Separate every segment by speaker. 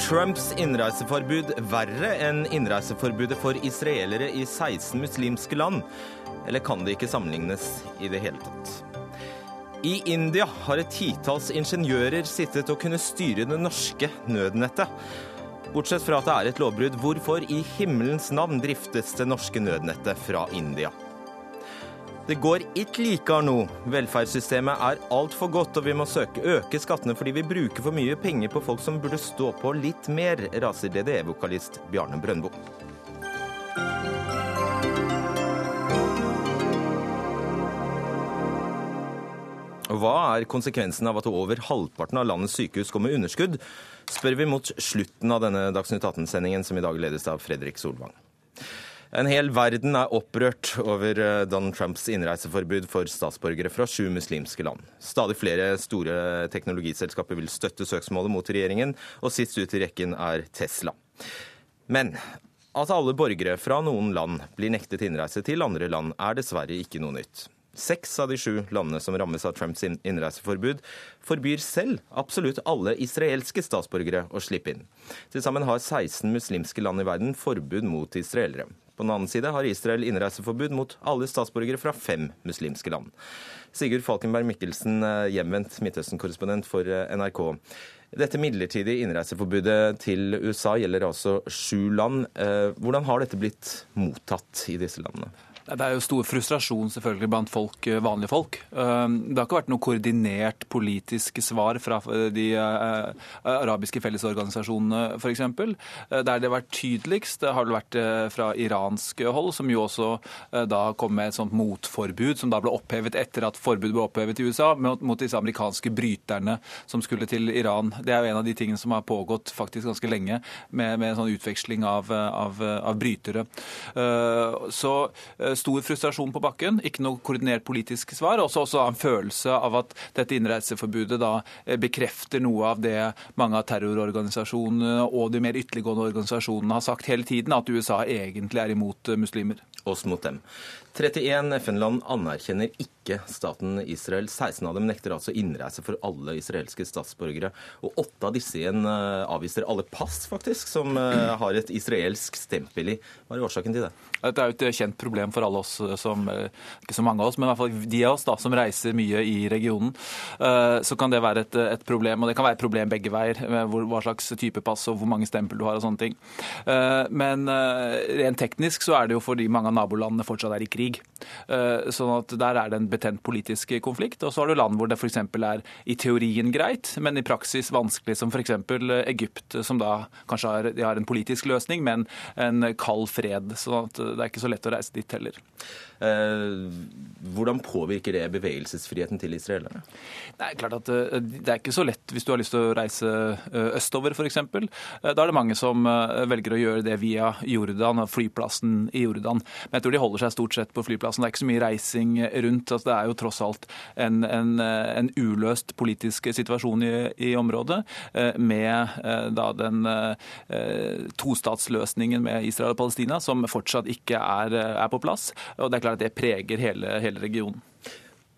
Speaker 1: Trumps innreiseforbud verre enn innreiseforbudet for israelere i 16 muslimske land? Eller kan det ikke sammenlignes i det hele tatt? I India har et titalls ingeniører sittet og kunne styre det norske nødnettet. Bortsett fra at det er et lovbrudd, hvorfor i himmelens navn driftes det norske nødnettet fra India? Det går ikke like nå. Velferdssystemet er altfor godt, og vi må søke øke skattene fordi vi bruker for mye penger på folk som burde stå på litt mer, raser DDE-vokalist Bjarne Brøndbo. Hva er konsekvensen av at over halvparten av landets sykehus går med underskudd, spør vi mot slutten av denne Dagsnytt 18-sendingen, som i dag ledes av Fredrik Solvang. En hel verden er opprørt over eh, Donald Trumps innreiseforbud for statsborgere fra sju muslimske land. Stadig flere store teknologiselskaper vil støtte søksmålet mot regjeringen, og sist ut i rekken er Tesla. Men at alle borgere fra noen land blir nektet innreise til andre land, er dessverre ikke noe nytt. Seks av de sju landene som rammes av Trumps innreiseforbud, forbyr selv absolutt alle israelske statsborgere å slippe inn. Til sammen har 16 muslimske land i verden forbud mot israelere. På den annen side har Israel innreiseforbud mot alle statsborgere fra fem muslimske land. Sigurd Falkenberg Mikkelsen, eh, hjemvendt Midtøsten-korrespondent for eh, NRK. Dette midlertidige innreiseforbudet til USA gjelder altså sju land. Eh, hvordan har dette blitt mottatt i disse landene?
Speaker 2: Det er jo stor frustrasjon selvfølgelig blant folk, eh, vanlige folk. Eh, det har ikke vært noe koordinert politisk svar fra eh, de arabiske fellesorganisasjonene f.eks. Der det har vært tydeligst, har det vært fra iransk hold, som jo også da kom med et sånt motforbud, som da ble opphevet etter at forbudet ble opphevet i USA, mot disse amerikanske bryterne som skulle til Iran. Det er jo en av de tingene som har pågått faktisk ganske lenge, med, med sånn utveksling av, av, av brytere. Så stor frustrasjon på bakken, ikke noe koordinert politisk svar. Også, også en følelse av at dette innreiseforbudet da eh, bekrefter noe av det mange av terrororganisasjonene og de mer ytterliggående organisasjonene har sagt hele tiden, at USA egentlig er imot eh, muslimer.
Speaker 1: Oss mot dem. 31 FN-land anerkjenner ikke staten Israel. 16 av dem nekter altså innreise for alle israelske statsborgere. Og åtte av disse igjen eh, avviser alle pass, faktisk, som har et israelsk stempel i. Hva er årsaken til det?
Speaker 2: Dette er jo et kjent problem for alle oss som eh, Ikke så mange av oss, men i hvert fall de av oss da, som reiser mye i regionen. Eh, så kan det være et, et problem, og det kan være et problem begge veier. Hvor, hva slags type pass og hvor mange stempel du har og sånne ting. Eh, men rent teknisk så er det jo fordi mange av nabolandene fortsatt er i krig. Sånn at der er det en betent politisk konflikt. Og så har du land hvor det f.eks. er i teorien greit, men i praksis vanskelig, som f.eks. Egypt, som da kanskje har, har en politisk løsning, men en kald fred. sånn at det er ikke så lett å reise dit heller.
Speaker 1: Eh, hvordan påvirker det bevegelsesfriheten til israelerne?
Speaker 2: Det er klart at eh, det er ikke så lett hvis du har lyst til å reise eh, østover f.eks. Da er det mange som velger å gjøre det via Jordan, flyplassen i Jordan. Men jeg tror de holder seg stort sett på flyplassen. Det er ikke så mye reising rundt. Altså, det er jo tross alt en, en, en uløst politisk situasjon i, i området, med da den tostatsløsningen med Israel og Palestina som fortsatt ikke er, er på plass. Og det er klart at det preger hele, hele regionen.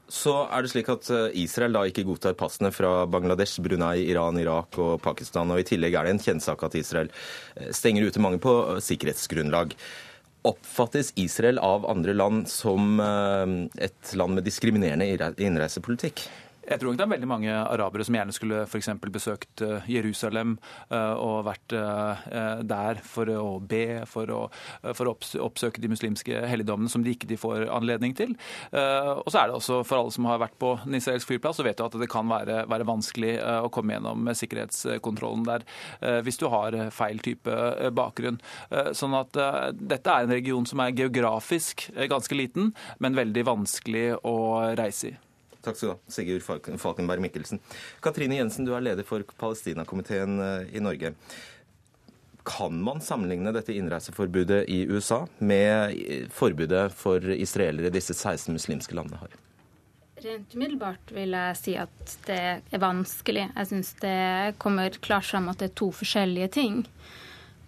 Speaker 1: Så er det slik at eh, Israel da ikke godtar passene fra Bangladesh, Brunei, Iran, Irak og Pakistan. Og i tillegg er det en kjennsak at Israel eh, stenger ute mange på eh, sikkerhetsgrunnlag. Oppfattes Israel av andre land som et land med diskriminerende innreisepolitikk?
Speaker 2: Jeg tror ikke det er veldig mange arabere som gjerne skulle f.eks. besøkt eh, Jerusalem eh, og vært eh, der for å be, for å, for å oppsøke de muslimske helligdommene som de ikke får anledning til. Og så er det også for alle som har vært på en israelsk flyplass, så vet du at det kan være, være vanskelig å komme gjennom sikkerhetskontrollen der hvis du har feil type bakgrunn. Sånn at dette er en region som er geografisk ganske liten, men veldig vanskelig å reise i.
Speaker 1: Takk skal du ha, Sigurd Falkenberg Mikkelsen. Katrine Jensen, du er leder for Palestinakomiteen eh, i Norge. Kan man sammenligne dette innreiseforbudet i USA med forbudet for israelere disse 16 muslimske landene har?
Speaker 3: Rent umiddelbart vil jeg si at det er vanskelig. Jeg syns det kommer klart fram at det er to forskjellige ting.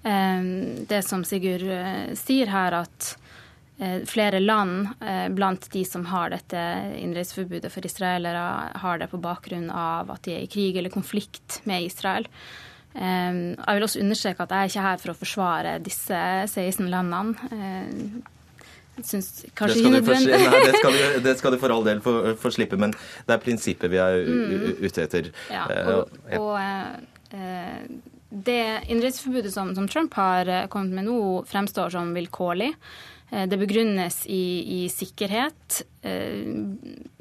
Speaker 3: Eh, det som Sigurd eh, sier her, at Eh, flere land eh, blant de som har dette innreiseforbudet for israelere, har det på bakgrunn av at de er i krig eller konflikt med Israel. Jeg vil også understreke at jeg er ikke her for å forsvare disse 16 landene.
Speaker 1: Syns kanskje ikke nødvendig. Nei, det skal, du, det skal du for all del få, få, slippe, men det er prinsippet vi er mm. ute etter.
Speaker 3: Ja, og, og eh, det innreiseforbudet som, som, Trump har eh, kommet med nå, fremstår som vilkårlig. Eh, det begrunnes i, i sikkerhet, eh,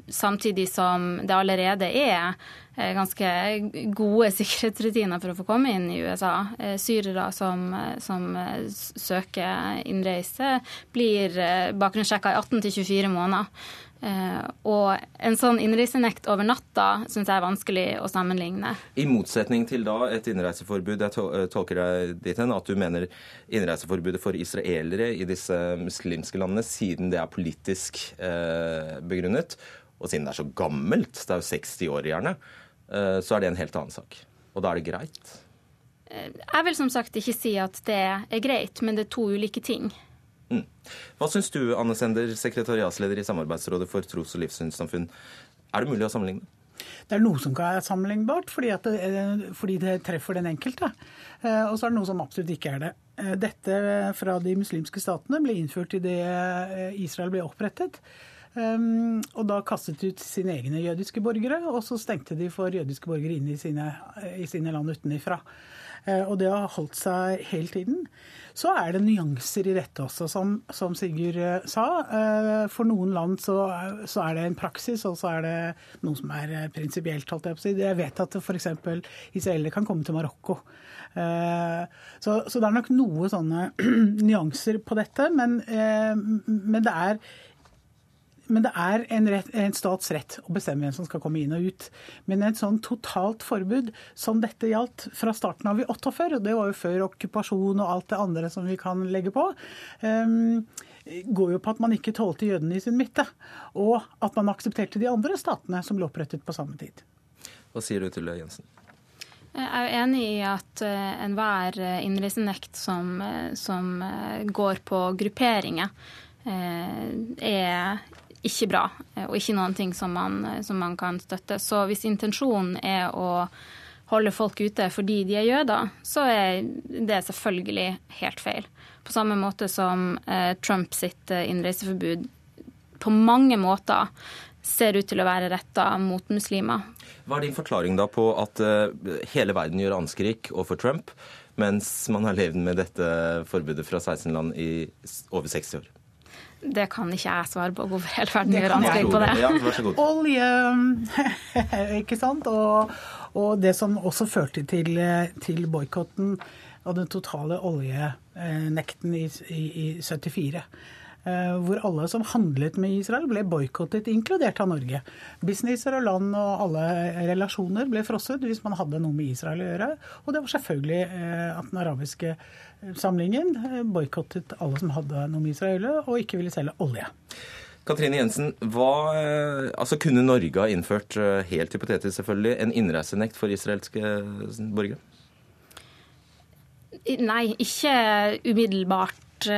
Speaker 3: samtidig som det allerede er Eh, ganske gode sikkerhetsrutiner for å få komme inn i USA. Syrere som, som søker innreise, blir bakgrunnssjekka i 18-24 måneder. Og en sånn innreisenekt over natta syns jeg er vanskelig å sammenligne.
Speaker 1: I motsetning til da et innreiseforbud, jeg tolker deg dit hen at du mener innreiseforbudet for israelere i disse muslimske landene, siden det er politisk begrunnet, og siden det er så gammelt, det er jo 60 år gjerne, Eh, så er det en helt annen sak. Og da er det greit?
Speaker 3: Eh, jeg vil som sagt ikke si at det er greit, men det er to ulike ting.
Speaker 1: Mm. Hva syns du, Anne Sender, sekretariatsleder i Samarbeidsrådet for tros- og livssynssamfunn. Er det mulig å sammenligne?
Speaker 4: Det er noe som kan være sammenlignbart, fordi, det, eh, fordi det treffer den enkelte. Og så er det noe som absolutt ikke er det. Dette fra de muslimske statene ble innført idet Israel ble opprettet. Um, og da kastet ut sine egne jødiske borgere, og så stengte de for jødiske borgere inn i sine, i sine land utenifra. Uh, og det har holdt seg hele tiden. Så er det nyanser i dette også, som, som Sigurd uh, sa. Uh, for noen land så, så, er det en praksis, og så er det noe som er prinsipielt, holdt jeg på å si. Jeg vet at f.eks. israelere kan komme til Marokko. Så, så, det er nok noe sånne nyanser på dette, men, men det er men det er en, rett, en, stats rett å bestemme hvem som skal komme inn og ut. Men et sånn totalt forbud som dette gjaldt fra starten av i 48, og det var jo før okkupasjon og alt det andre som vi kan legge på, um, går jo på at man ikke tålte jødene i sin midte. Og at man aksepterte de andre statene som ble opprettet på samme tid.
Speaker 1: Hva sier du til det, Jensen?
Speaker 3: Jeg er jo enig i at uh, enhver innreisenekt som, uh, som går på grupperinger, er ikke bra, eh, og ikke noen ting som man, eh, som man kan støtte. Så hvis intensjonen er å holde folk ute fordi de er jøder, så er det selvfølgelig helt feil. På samme måte som eh, Trump sitt innreiseforbud på mange måter ser ut til å være retta mot muslimer.
Speaker 1: Hva er din forklaring da på at hele verden gjør anskrik overfor Trump, mens man har levd med dette forbudet fra 16 land i over 60 år?
Speaker 3: Det kan ikke jeg svare på. Hvorfor hele verden gjør anslag på det?
Speaker 1: Ja.
Speaker 4: Olje, ikke sant. Og, og, det som også førte til, til boikotten av den totale oljenekten i, i, i 74. Eh, hvor alle som handlet med Israel, ble boikottet, inkludert av Norge. Businesser og land og alle relasjoner ble frosset hvis man hadde noe med Israel å gjøre. Og det var selvfølgelig eh, at den arabiske samlingen eh, boikottet alle som hadde noe med Israel og ikke ville selge olje.
Speaker 1: Katrine Jensen, hva, altså Kunne Norge ha innført, helt hypotetisk selvfølgelig, en innreisenekt for israelske borgere?
Speaker 3: Nei, ikke umiddelbart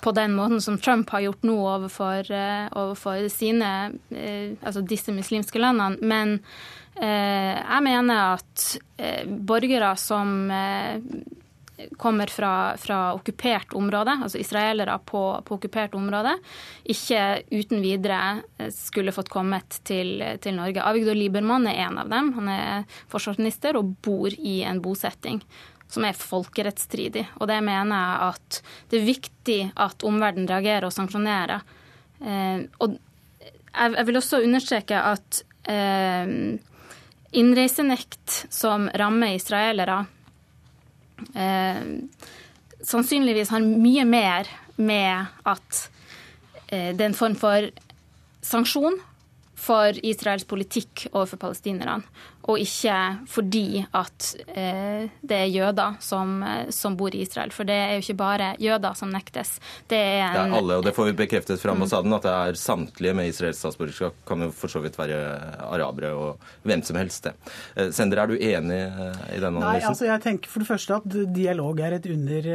Speaker 3: på den måten som Trump har gjort nå overfor, eh, overfor sine, eh, altså disse muslimske landene. Men eh, jeg mener at borgere som kommer fra, fra, okkupert område, altså israelere på, på, okkupert område, ikke uten videre skulle fått kommet til, til Norge. Avigdor Liebermann er en av dem. Han er forsvarsminister og bor i en bosetting som er folkerettsstridig. Og det mener jeg at det er viktig at omverdenen reagerer og sanksjonerer. Eh, og jeg, vil også understreke at eh, innreisenekt som rammer israelere, eh, sannsynligvis har mye mer med at det er en form for sanksjon for Israels politikk overfor palestinerne, og ikke fordi at eh, det er jøder som, eh, som, bor i Israel. For det er jo ikke bare jøder som nektes.
Speaker 1: Det er, en, det er alle, og det får vi bekreftet fra ambassaden, at det er samtlige med israelsk statsborgerskap. Kan jo for så vidt være arabere og hvem som helst, det. Eh, Sender, er du enig eh, i denne analysen?
Speaker 4: Nei, altså jeg tenker for det første at dialog er et under,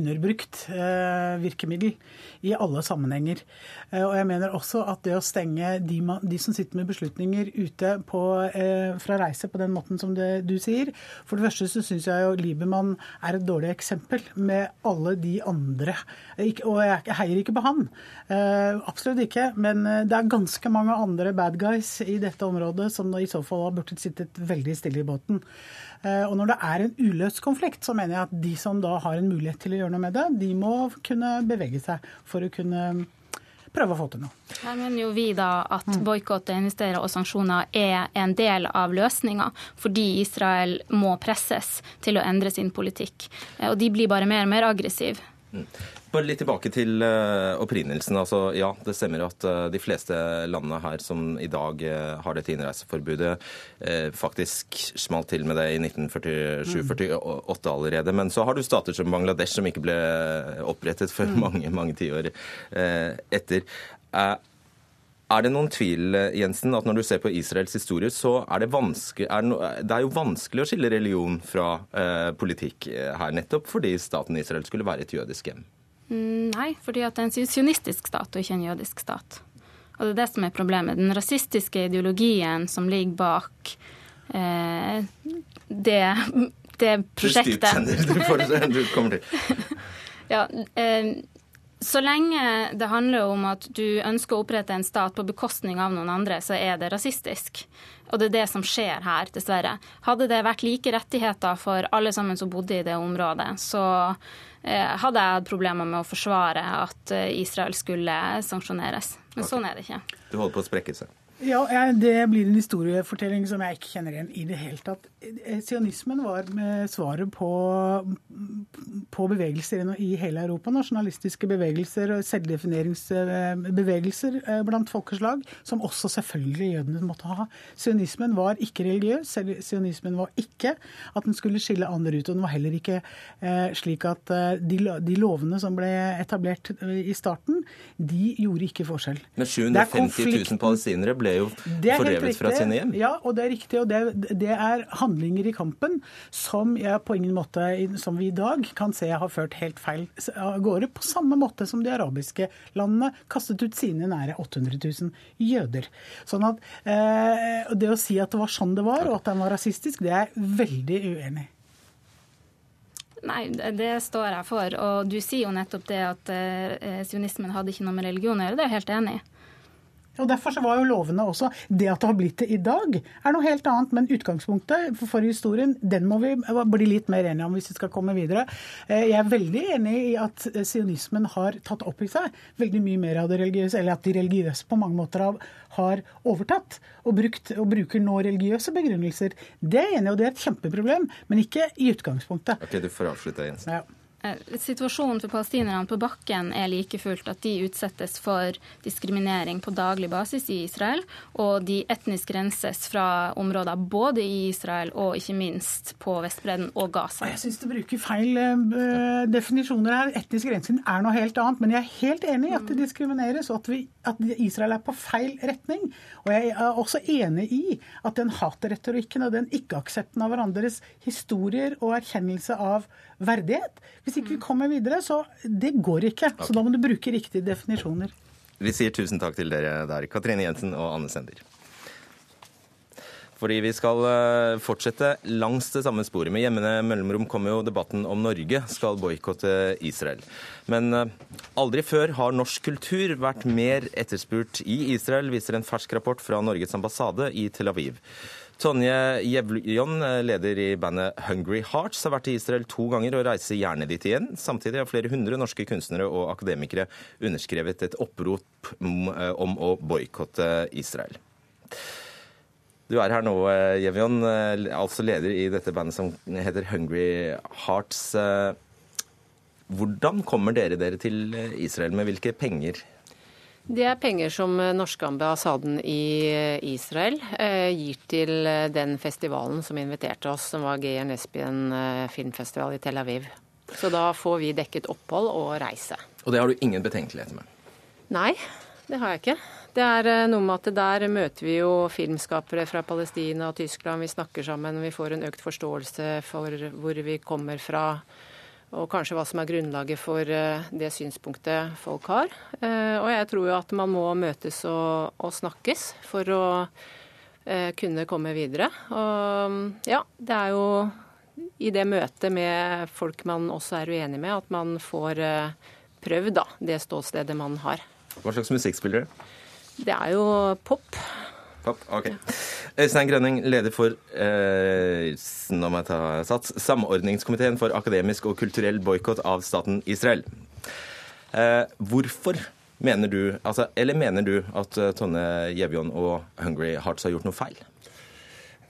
Speaker 4: underbrukt eh, virkemiddel i alle sammenhenger. Eh, og jeg mener også at det å stenge de, de som sitter med beslutninger ute på, eh, fra reise på den måten som det, du sier. For det første så syns jeg jo Liebermann er et dårlig eksempel med alle de andre. Og jeg heier ikke på han. Eh, absolutt ikke. Men eh, det er ganske mange andre bad guys i dette området som i så fall har burde sittet veldig stille i båten. Uh, og når det er en uløst konflikt, så mener jeg at de som da har en mulighet til å gjøre noe med det, de må kunne bevege seg for å kunne prøve å få til noe.
Speaker 3: Her mener jo vi da at mm. boikott, investere og sanksjoner er en del av løsninga, fordi Israel må presses til å endre sin politikk. Eh, og de blir bare mer og mer aggressive. Mm.
Speaker 1: Bare litt tilbake til uh, opprinnelsen. Altså, ja, det stemmer at uh, de fleste landene her som i dag uh, har dette innreiseforbudet, faktisk smalt til med det i 1947-48 allerede. Men så har du stater som Bangladesh som ikke ble opprettet for mm. mange, mange tiår etter. Er det noen tvil Jensen, at når du ser på Israels historie, så er det, er no, det er jo vanskelig å skille religion fra eh, politikk her, nettopp fordi staten Israel skulle være et jødisk hjem?
Speaker 3: Mm, nei, fordi at det er en sionistisk stat og ikke en jødisk stat. Og det er det som er problemet. Den rasistiske ideologien som ligger bak eh, det, det prosjektet
Speaker 1: Du kommer til.
Speaker 3: ja, eh, så lenge det handler om at du ønsker å opprette en stat på bekostning av noen andre, så er det rasistisk. Og det er det som skjer her, dessverre. Hadde det vært like rettigheter for alle sammen som bodde i det området, så hadde jeg hatt problemer med å forsvare at eh, Israel skulle sanksjoneres. Men okay. sånn er det ikke.
Speaker 1: Du holder på å sprekke seg?
Speaker 4: Ja, Det blir en historiefortelling som jeg ikke kjenner igjen i det hele tatt. Eh, sionismen var med svaret på, på bevegelser i hele Europa. Nasjonalistiske bevegelser og selvdefineringsbevegelser eh, blant folkeslag, som også selvfølgelig jødene måtte ha. Sionismen var ikke religiøs. Sionismen var ikke at den skulle skille andre ut. Og den var heller ikke eh, slik at de, de lovene som ble etablert i starten, de gjorde ikke forskjell.
Speaker 1: Men 750 000 palestinere ble ble jo fordrevet fra sine hjem.
Speaker 4: Ja, og det er riktig. Og det, det, er handlinger i kampen som jeg på ingen måte, som vi i dag kan se har ført helt feil av gårde. På samme måte som de arabiske landene kastet ut sine nære 800 000 jøder. Sånn at eh, Det å si at det var sånn det var, og at den var rasistisk, det er jeg veldig uenig i.
Speaker 3: Nei, det står jeg for. Og du sier jo nettopp det at eh, sionismen hadde ikke noe med religion å gjøre. Det er jeg helt enig i.
Speaker 4: Og Derfor så var jo lovene også Det at det har blitt det i dag, er noe helt annet. Men utgangspunktet for historien den må vi bli litt mer enige om hvis vi skal komme videre. Eh, jeg er veldig enig i at sionismen har tatt opp i seg veldig mye mer av det religiøse, eller at de religiøse på mange måter har overtatt og, brukt, og bruker nå religiøse begrunnelser. Det er jeg enig i, og det er et kjempeproblem, men ikke i utgangspunktet.
Speaker 1: Ok, Du får avslutte, Jensen. Ja.
Speaker 3: Eh, situasjonen for palestinerne på bakken er like fullt at de utsettes for diskriminering på daglig basis i Israel, og de etnisk renses fra områder både i Israel og ikke minst på Vestbredden og Gaza.
Speaker 4: Jeg syns du bruker feil uh, definisjoner her. Etnisk rensing er noe helt annet. Men jeg er helt enig i at det diskrimineres, og at, vi, at Israel er på feil retning. Og jeg er også enig i at den hatretorikken og den ikke-aksepten av hverandres historier og erkjennelse av verdighet Hvis ikke vi kommer videre, så det går ikke. Så da må du bruke riktige definisjoner.
Speaker 1: Vi sier tusen takk til dere der, Katrine Jensen og Anne Sender. Fordi vi skal eh, fortsette langs det samme sporet. Med jevne mellomrom kommer jo debatten om Norge skal boikotte Israel. Men eh, aldri før har norsk kultur vært mer etterspurt i Israel, viser en fersk rapport fra Norges ambassade i Tel Aviv. Tonje Jevljon, eh, leder i bandet Hungry Hearts, har vært i Israel to ganger og reiser gjerne dit igjen. Samtidig har flere hundre norske kunstnere og akademikere underskrevet et opprop om å boikotte Israel. Du er her nå, eh, Jevjon, eh, altså leder i dette bandet som heter Hungry Hearts. Eh, hvordan kommer dere dere til Israel? Med hvilke penger?
Speaker 5: Det er penger som norske ambassaden i Israel gir til den festivalen som inviterte oss, som var GR Espien filmfestival i Tel Aviv. Så da får vi dekket opphold og reise.
Speaker 1: Og det har du ingen betenkeligheter med?
Speaker 5: Nei, det har jeg ikke. Det er eh, noe med at der møter vi jo filmskapere fra Palestina og Tyskland. Vi snakker sammen, vi får en økt forståelse for hvor vi kommer fra. Og kanskje hva som er grunnlaget for eh, det synspunktet folk har. Eh, og jeg tror jo at man må møtes og, og snakkes for å eh, kunne komme videre. Og ja, det er jo i det møtet med folk man også er uenig med, at man får prøvd da, det ståstedet man har.
Speaker 1: Hva slags musikk spiller dere?
Speaker 5: Det er jo pop.
Speaker 1: Pop, ok. Øystein Grønning, leder for eh, nå må jeg ta sats, Samordningskomiteen for akademisk og kulturell boikott av staten Israel. Eh, hvorfor mener du, altså, eller mener du at Tonne Tonje Gjevjon og Hungry Hearts har gjort noe feil?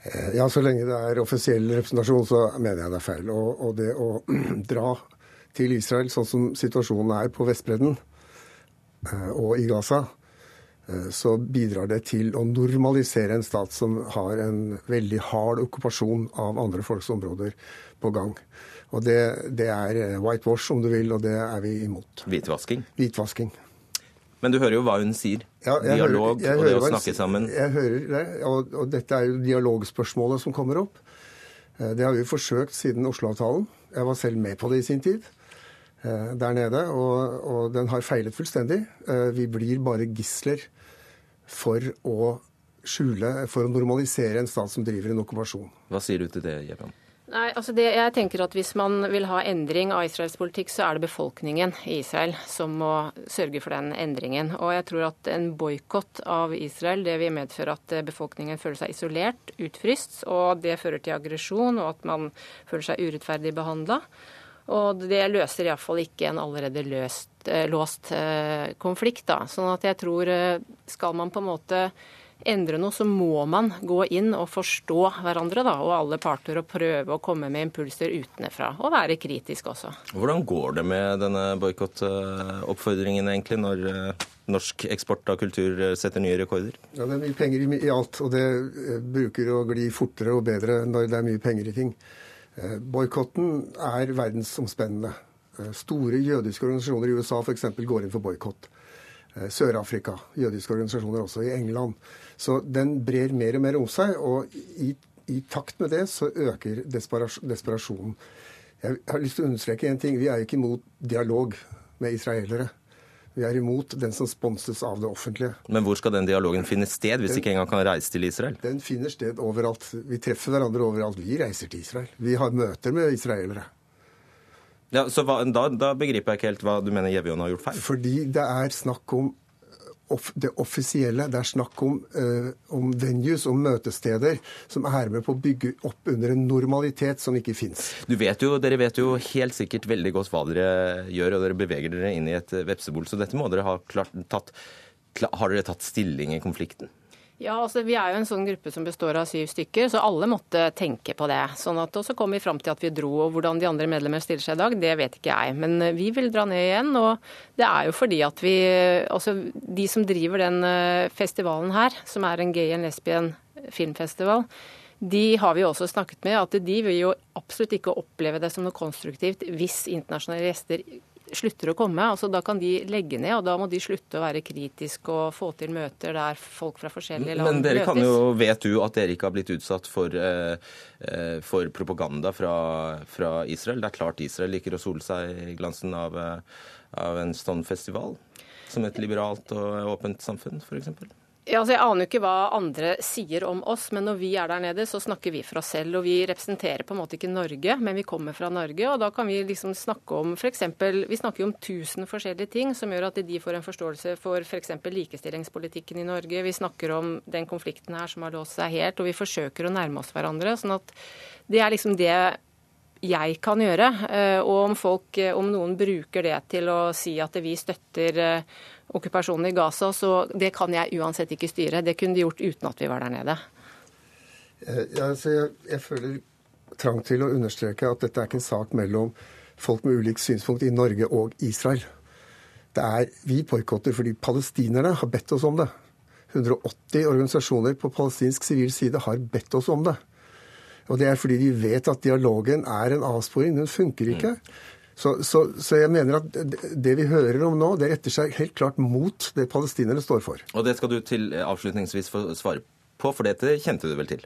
Speaker 6: Eh, ja, så lenge det er offisiell representasjon, så mener jeg det er feil. Og, og det å dra til Israel sånn som situasjonen er på Vestbredden eh, og i Gaza, Eh, så bidrar det til å normalisere en stat som har en veldig hard okkupasjon av andre folks områder på gang. Og det, det er eh, whitewash, om du vil, og det er vi imot.
Speaker 1: Hvitvasking?
Speaker 6: Hvitvasking.
Speaker 1: Men du hører jo hva hun sier.
Speaker 6: Ja,
Speaker 1: Dialog
Speaker 6: hører,
Speaker 1: og det å snakke sammen.
Speaker 6: Jeg hører det, og, og dette er jo dialogspørsmålet som kommer opp. Eh, det har vi forsøkt siden Oslo-avtalen. Jeg var selv med på det i sin tid der nede, og, og den har feilet fullstendig. Vi blir bare gisler for å skjule, for å normalisere en stat som driver en okkupasjon.
Speaker 1: Hva sier du til det, Jepan?
Speaker 5: Nei, altså det, jeg tenker at Hvis man vil ha endring av Israels politikk, så er det befolkningen i Israel som må sørge for den endringen. Og jeg tror at en boikott av Israel det vil medføre at befolkningen føler seg isolert, utfryst. Og det fører til aggresjon og at man føler seg urettferdig behandla. Og det løser iallfall ikke en allerede løst, eh, låst eh, konflikt. Da. Sånn at jeg tror eh, skal man på en måte endre noe, så må man gå inn og forstå hverandre da, og alle parter og prøve å komme med impulser utenfra. Og være kritisk også.
Speaker 1: Hvordan går det med denne boikottoppfordringen egentlig, når norsk eksport av kultur setter nye rekorder?
Speaker 6: Ja, Det er mye penger i alt, og det bruker å gli fortere og bedre når det er mye penger i ting. Boikotten er verdensomspennende. Eh, store jødiske organisasjoner i USA f.eks. går inn for boikott. Eh, Sør-Afrika, jødiske organisasjoner også, i England. Så den brer mer og mer om seg, og i, i takt med det så øker desperasjonen. Jeg har lyst til å understreke en ting. Vi er ikke imot dialog med israelere. Vi er imot den som sponses av det offentlige.
Speaker 1: Men hvor skal den dialogen finne sted, hvis den, ikke engang kan reise til Israel?
Speaker 6: Den finner sted overalt. Vi treffer hverandre overalt. Vi reiser til Israel. Vi har møter med israelere.
Speaker 1: Ja, så hva, da, da, begriper jeg ikke helt hva du mener Jevjon har gjort feil?
Speaker 6: Fordi det er snakk om det offisielle. Det er snakk om, uh, om, venues, om møtesteder, som er med på å bygge opp under en normalitet som ikke fins.
Speaker 1: Dere vet jo helt sikkert veldig godt hva dere gjør, og dere beveger dere inn i et vepsebol. Så dette må dere ha klart tatt Har dere tatt stilling i konflikten?
Speaker 5: Ja, altså Vi er jo en sånn gruppe som består av syv stykker, så alle måtte tenke på det. Sånn at, Og så kom vi fram til at vi dro. og Hvordan de andre medlemmer stiller seg i dag, det vet ikke jeg. Men eh, vi vil dra ned igjen. Og det er jo fordi at vi Altså de som driver den eh, festivalen her, som er en gay and lesbian filmfestival, de har vi også snakket med, at de vil jo absolutt ikke oppleve det som noe konstruktivt hvis internasjonale gjester slutter å komme. altså Da kan de legge ned, og da må de slutte å være kritiske og få til møter der folk fra forskjellige land
Speaker 1: møtes. Men dere kan jo, vet du at dere ikke har blitt utsatt for, eh, eh, for propaganda fra, fra, Israel? Det er klart Israel liker å sole seg i glansen av, eh, av en sånn festival. Som et liberalt og åpent samfunn, f.eks.
Speaker 5: Ja, altså jeg aner jo ikke hva andre sier om oss, men når vi er der nede, så snakker vi for oss selv. Og vi representerer på en måte ikke Norge, men vi kommer fra Norge. Og da kan vi liksom snakke om f.eks. Vi snakker jo om tusen forskjellige ting som gjør at de får en forståelse for f.eks. For likestillingspolitikken i Norge. Vi snakker om den konflikten her som har låst seg helt, og vi forsøker å nærme oss hverandre. sånn at det er liksom det jeg kan gjøre. Eh, og om folk, om noen bruker det til å si at vi støtter eh, okkupasjonen i Gaza, så det kan jeg uansett ikke styre. Det kunne de gjort uten at vi var der nede.
Speaker 6: Eh, ja, altså jeg, jeg, føler trang til å understreke at dette er ikke en sak mellom folk med ulikt synspunkt i Norge og Israel. Det er Vi boikotter fordi palestinerne har bedt oss om det. 180 organisasjoner på palestinsk sivil side har bedt oss om det. Og det er fordi de vet at dialogen er en avsporing. Den funker ikke. Så, så, så, jeg mener at det vi hører om nå, det retter seg helt klart mot det palestinerne står for.
Speaker 1: Og det skal du til avslutningsvis få svare på, for dette kjente du vel til?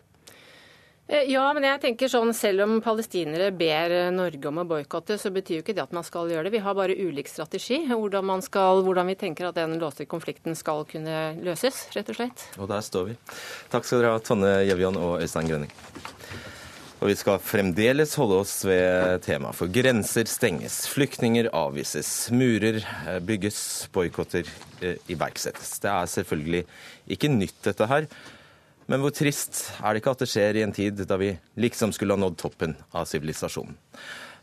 Speaker 5: Eh, ja, men jeg tenker sånn, selv om palestinere ber eh, Norge om å boikotte, så betyr jo ikke det at man skal gjøre det. Vi har bare ulik strategi. Hvordan, skal, hvordan vi tenker at den låste konflikten skal kunne løses, rett og slett.
Speaker 1: Og der står vi. Takk skal dere ha, Tonne Gjevjon og Øystein Grønning. Og vi skal fremdeles holde oss ved temaet, for grenser stenges, flyktninger avvises, murer eh, bygges, boikotter iverksettes. Det er selvfølgelig ikke nytt, dette her. Men hvor trist er det ikke at det skjer i en tid da vi liksom skulle ha nådd toppen av sivilisasjonen?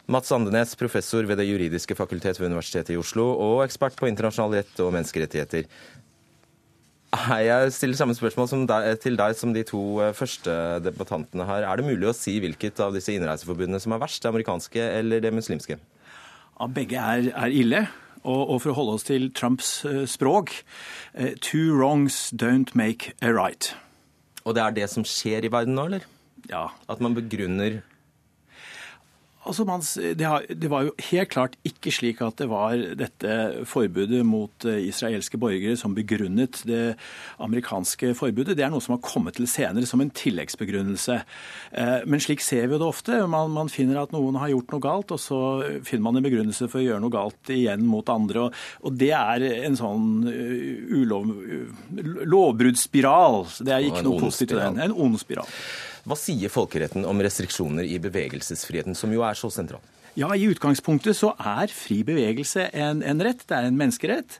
Speaker 1: Mats Andenes, professor ved Det juridiske fakultet ved Universitetet i Oslo og ekspert på internasjonal rett og menneskerettigheter. Jeg stiller samme spørsmål deg, til deg som de to eh, første debattantene her. Er det mulig å si hvilket av disse innreiseforbudene som er verst, det amerikanske eller det muslimske?
Speaker 7: Ja, begge er, er ille. Og, og, for å holde oss til Trumps uh, språk uh, Two wrongs don't make a right.
Speaker 1: Og det er det som skjer i verden nå, eller?
Speaker 7: Ja.
Speaker 1: At man begrunner
Speaker 7: Altså, man, det, har, det, var jo helt klart ikke slik at det var dette forbudet mot eh, israelske borgere som begrunnet det amerikanske forbudet. Det er noe som har kommet til senere som en tilleggsbegrunnelse. Eh, men slik ser vi jo det ofte. Man, man finner at noen har gjort noe galt, og så finner man en begrunnelse for å gjøre noe galt igjen mot andre. Og, og det er en sånn uh, ulov, lovbruddsspiral. Det er ikke noe positivt i den. En ond spiral.
Speaker 1: Hva sier folkeretten om restriksjoner i bevegelsesfriheten, som jo er så sentral?
Speaker 7: Ja, I utgangspunktet så er fri bevegelse en, en rett. Det er en menneskerett.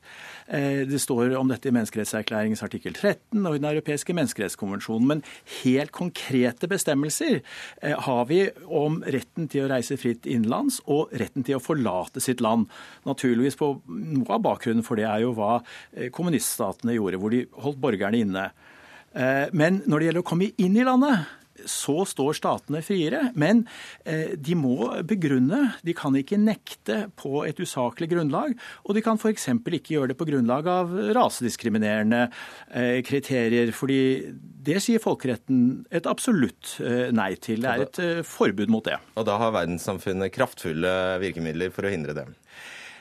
Speaker 7: Eh, det står om dette i menneskerettserklæringens artikkel 13 og i Den europeiske menneskerettskonvensjonen. Men helt konkrete bestemmelser eh, har vi om retten til å reise fritt innenlands og retten til å forlate sitt land. Naturligvis på Noe av bakgrunnen for det er jo hva eh, kommuniststatene gjorde, hvor de holdt borgerne inne. Men når det gjelder å komme inn i landet, så står statene friere. Men eh, de må begrunne. De kan ikke nekte på et usaklig grunnlag. Og de kan f.eks. ikke gjøre det på grunnlag av rasediskriminerende eh, kriterier. fordi det sier folkeretten et absolutt eh, nei til. Det er et forbud mot det.
Speaker 1: Og da har verdenssamfunnet kraftfulle virkemidler for å hindre det?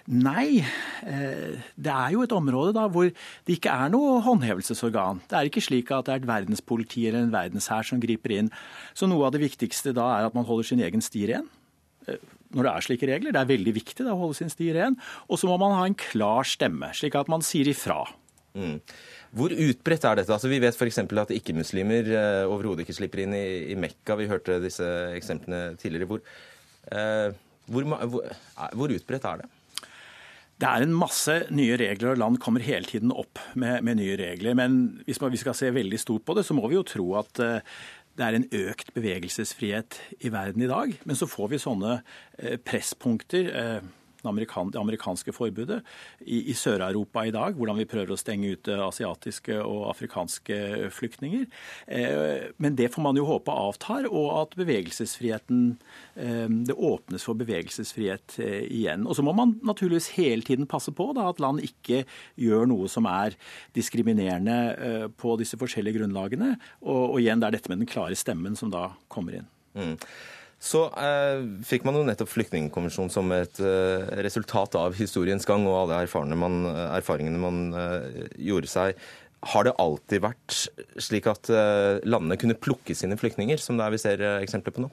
Speaker 7: Nei, eh, det er jo et område da hvor det ikke er noe håndhevelsesorgan. Det er ikke slik at det er et verdenspoliti eller en verdenshær som griper inn. Så noe av det viktigste da er at man holder sin egen sti ren. Eh, når det er slike regler. Det er veldig viktig da, å holde sin sti ren. Og så må man ha en klar stemme, slik at man sier ifra. Mm.
Speaker 1: Hvor utbredt er dette? Altså, vi vet f.eks. at ikke-muslimer eh, overhodet ikke slipper inn i, i, Mekka. Vi hørte disse eksemplene tidligere. Hvor, eh, hvor, hvor, hvor utbredt er det?
Speaker 7: Det er en masse nye regler, og land kommer hele tiden opp med, med nye regler. Men hvis vi skal se veldig stort på det, så må vi jo tro at eh, det er en økt bevegelsesfrihet i verden i dag. Men så får vi sånne eh, presspunkter eh, det amerikanske forbudet i, i Sør-Europa i dag, hvordan vi prøver å stenge ute asiatiske og afrikanske flyktninger. Eh, men det får man jo håpe avtar, og at bevegelsesfriheten eh, Det åpnes for bevegelsesfrihet eh, igjen. Og så må man naturligvis hele tiden passe på da, at land ikke gjør noe som er diskriminerende eh, på disse forskjellige grunnlagene. Og, og, igjen, det er dette med den klare stemmen som da kommer inn. Mm.
Speaker 1: Så eh, fikk man jo nettopp Flyktningkonvensjonen som et eh, resultat av historiens gang og alle man, erfaringene man eh, gjorde seg. Har det alltid vært slik at eh, landene kunne plukke sine flyktninger, som det er vi ser eh, eksempler på nå?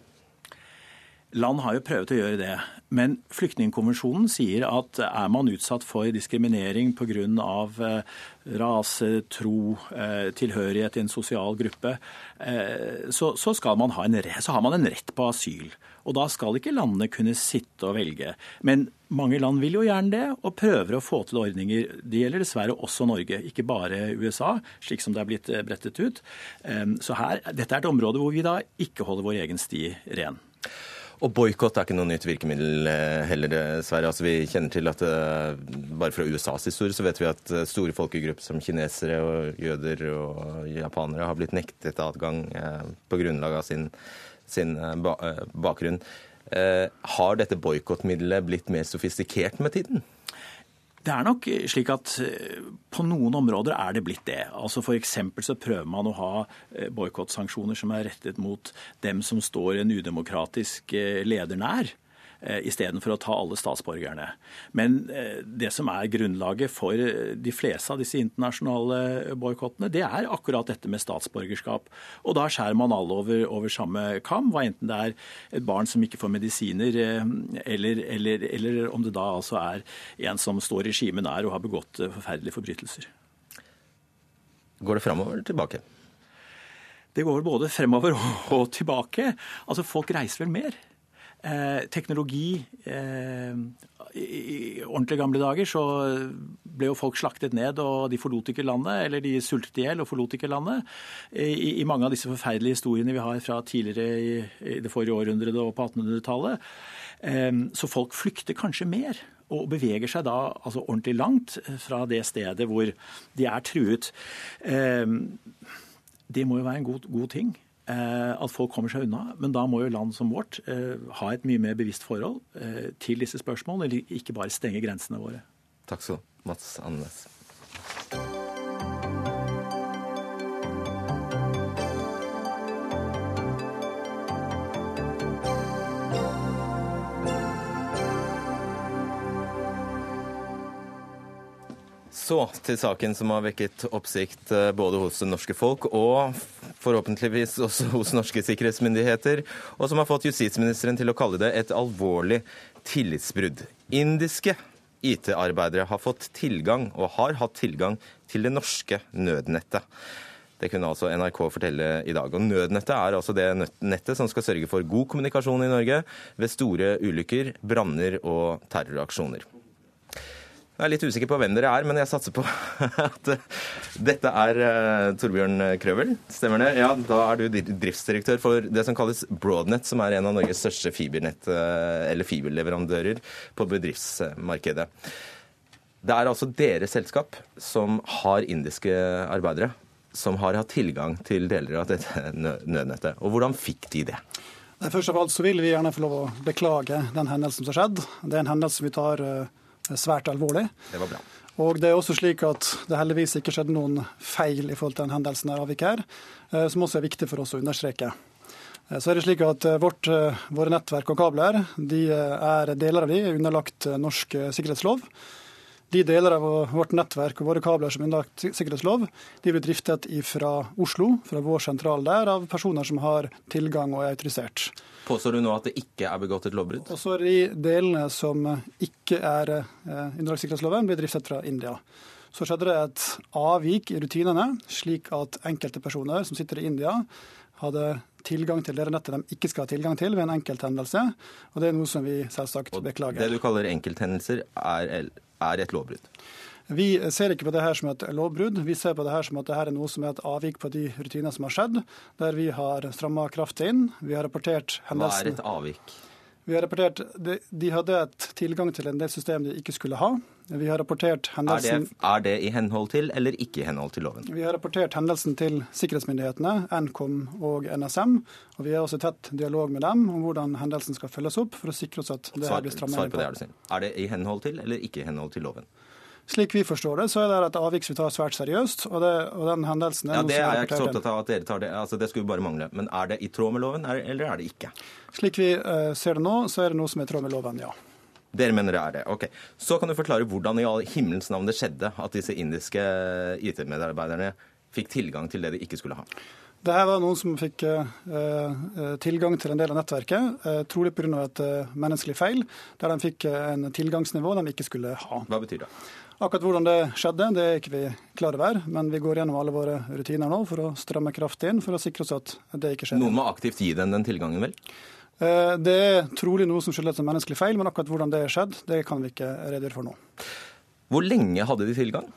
Speaker 7: Land har jo prøvd å gjøre det. Men Flyktningkonvensjonen sier at er man utsatt for diskriminering pga. Eh, rase, tro, eh, tilhørighet i en sosial gruppe, eh, så, så, man en, så, har man en rett på asyl. Og da skal ikke landene kunne sitte og velge. Men mange land vil jo gjerne det, og prøver å få til ordninger. Det gjelder dessverre også Norge, ikke bare USA, slik som det er blitt brettet ut. Så her, dette er et område hvor vi da ikke holder vår egen sti ren.
Speaker 1: Og boikott er ikke noe nytt virkemiddel eh, heller, dessverre. Altså, vi kjenner til at uh, bare fra USAs historie så vet vi at store folkegrupper som kinesere og jøder og japanere har blitt nektet adgang på grunnlag av sin, sin bakgrunn. har dette boikottmiddelet blitt mer sofistikert med tiden?
Speaker 7: Det er nok slik at eh, på noen områder er det blitt det. Altså F.eks. så prøver man å ha eh, boikottsanksjoner som er rettet mot dem som står en udemokratisk eh, leder nær. Eh, istedenfor å ta alle statsborgerne. Men eh, det som er grunnlaget for de fleste av disse internasjonale boikottene, det er akkurat dette med statsborgerskap. Og da skjærer man alle over, over samme kam, hva enten det er et barn som ikke får medisiner, eller, eller, eller om det da altså er en som står regimet nær og har begått forferdelige forbrytelser.
Speaker 1: Går det framover eller tilbake?
Speaker 7: Det går både fremover og tilbake. Altså, folk reiser vel mer. Eh, teknologi eh, I ordentlig gamle dager så ble jo folk slaktet ned, og de forlot ikke landet. Eller de sultet i hjel og forlot ikke landet. I, I, mange av disse forferdelige historiene vi har fra tidligere i, i det forrige århundret og på 1800-tallet. Eh, så folk flykter kanskje mer og beveger seg da altså ordentlig langt fra det stedet hvor de er truet. Eh, det må jo være en god, god ting at folk kommer seg unna. Men da må jo land som vårt eh, ha et mye mer bevisst forhold til disse spørsmålene, eller ikke bare stenge grensene våre.
Speaker 1: Takk skal du Mats Andenes. Så til saken som har vekket oppsikt eh, både hos det norske folk og forhåpentligvis også hos norske sikkerhetsmyndigheter, og som har fått justisministeren til å kalle det et alvorlig tillitsbrudd. Indiske IT-arbeidere har fått tilgang, og har hatt tilgang, til det norske nødnettet. Det kunne altså NRK fortelle i dag. Og Nødnettet er altså det nettet som skal sørge for god kommunikasjon i Norge ved store ulykker, branner og terroraksjoner. Jeg er litt usikker på hvem dere er, men jeg satser på at dette er uh, Torbjørn Krøvel. Stemmer det? Ja, Da er du driftsdirektør for det som kalles Broadnet, som er en av Norges største fibernett- uh, eller fiberleverandører på bedriftsmarkedet. Det er altså deres selskap som har indiske arbeidere som har hatt tilgang til deler av dette nødnettet. Og hvordan fikk de det?
Speaker 8: Først av alt så vil vi gjerne få lov å beklage den hendelsen som har skjedd. Det er en hendelse vi tar svært alvorlig.
Speaker 1: Det var bra.
Speaker 8: Og det er også slik at det heldigvis ikke skjedde noen feil i forhold til den hendelsen her avvik her, eh, som også er viktig for oss å understreke. Eh, så er det slik at eh, vårt, Våre nettverk og kabler, de er, deler av de er underlagt norsk sikkerhetslov. De deler av vårt nettverk og våre kabler som er underlagt sikkerhetslov, de blir driftet fra Oslo, fra vår sentral der, av personer som har tilgang og er autorisert.
Speaker 1: Påstår du nå at det ikke er begått et lovbrudd?
Speaker 8: Også de delene som ikke er eh, underlagt sikkerhetsloven, blir driftet fra India. Så skjedde det et avvik i rutinene, slik at enkelte personer som sitter i India, hadde tilgang til det nettet de ikke skal ha tilgang til ved en enkelthendelse. Og det er noe som vi selvsagt beklager.
Speaker 1: Det du kaller enkelthendelser, er, er et lovbrudd?
Speaker 8: Vi ser ikke på det her som et lovbrudd. Vi ser på det her som at det her er noe som er et avvik på de rutiner som har skjedd, der vi har stramma kraftig inn. Vi har rapportert hendelsen.
Speaker 1: Hva er et avvik?
Speaker 8: Vi har rapportert, de, de hadde et tilgang til en del system de ikke skulle ha. Vi har rapportert hendelsen...
Speaker 1: Er det, er det, i henhold til eller ikke i henhold til loven?
Speaker 8: Vi har rapportert hendelsen til sikkerhetsmyndighetene, Nkom og NSM. Og vi har også tett dialog med dem om hvordan hendelsen skal følges opp, for å sikre oss at det her blir strammet
Speaker 1: inn på. Det, er, er det i henhold til eller ikke i henhold til loven?
Speaker 8: Slik vi forstår det, så er det et avvik vi tar svært seriøst. og, det, og den hendelsen
Speaker 1: er ja, Det er jeg ikke så opptatt av at dere tar det. altså Det skulle bare mangle. Men er det i tråd med loven, eller er det ikke?
Speaker 8: Slik vi uh, ser det nå, så er det noe som er i tråd med loven, ja.
Speaker 1: Dere mener det er det. Ok. Så kan du forklare hvordan i all himmelens navn det skjedde at disse indiske IT-medarbeiderne fikk tilgang til det de ikke skulle ha?
Speaker 8: Det her var noen som fikk uh, tilgang til en del av nettverket, uh, trolig pga. et uh, menneskelig feil, der de fikk en tilgangsnivå de ikke skulle ha.
Speaker 1: Hva betyr det?
Speaker 8: Akkurat hvordan det skjedde, det er ikke vi klar over, men vi går gjennom alle våre rutiner nå for å stramme kraftig inn for å sikre oss at det ikke skjer.
Speaker 1: Noen må aktivt gi dem den tilgangen, vel?
Speaker 8: Det er trolig noe som skyldes en menneskelig feil, men akkurat hvordan det er skjedd, det kan vi ikke redegjøre for nå.
Speaker 1: Hvor lenge hadde de tilgang?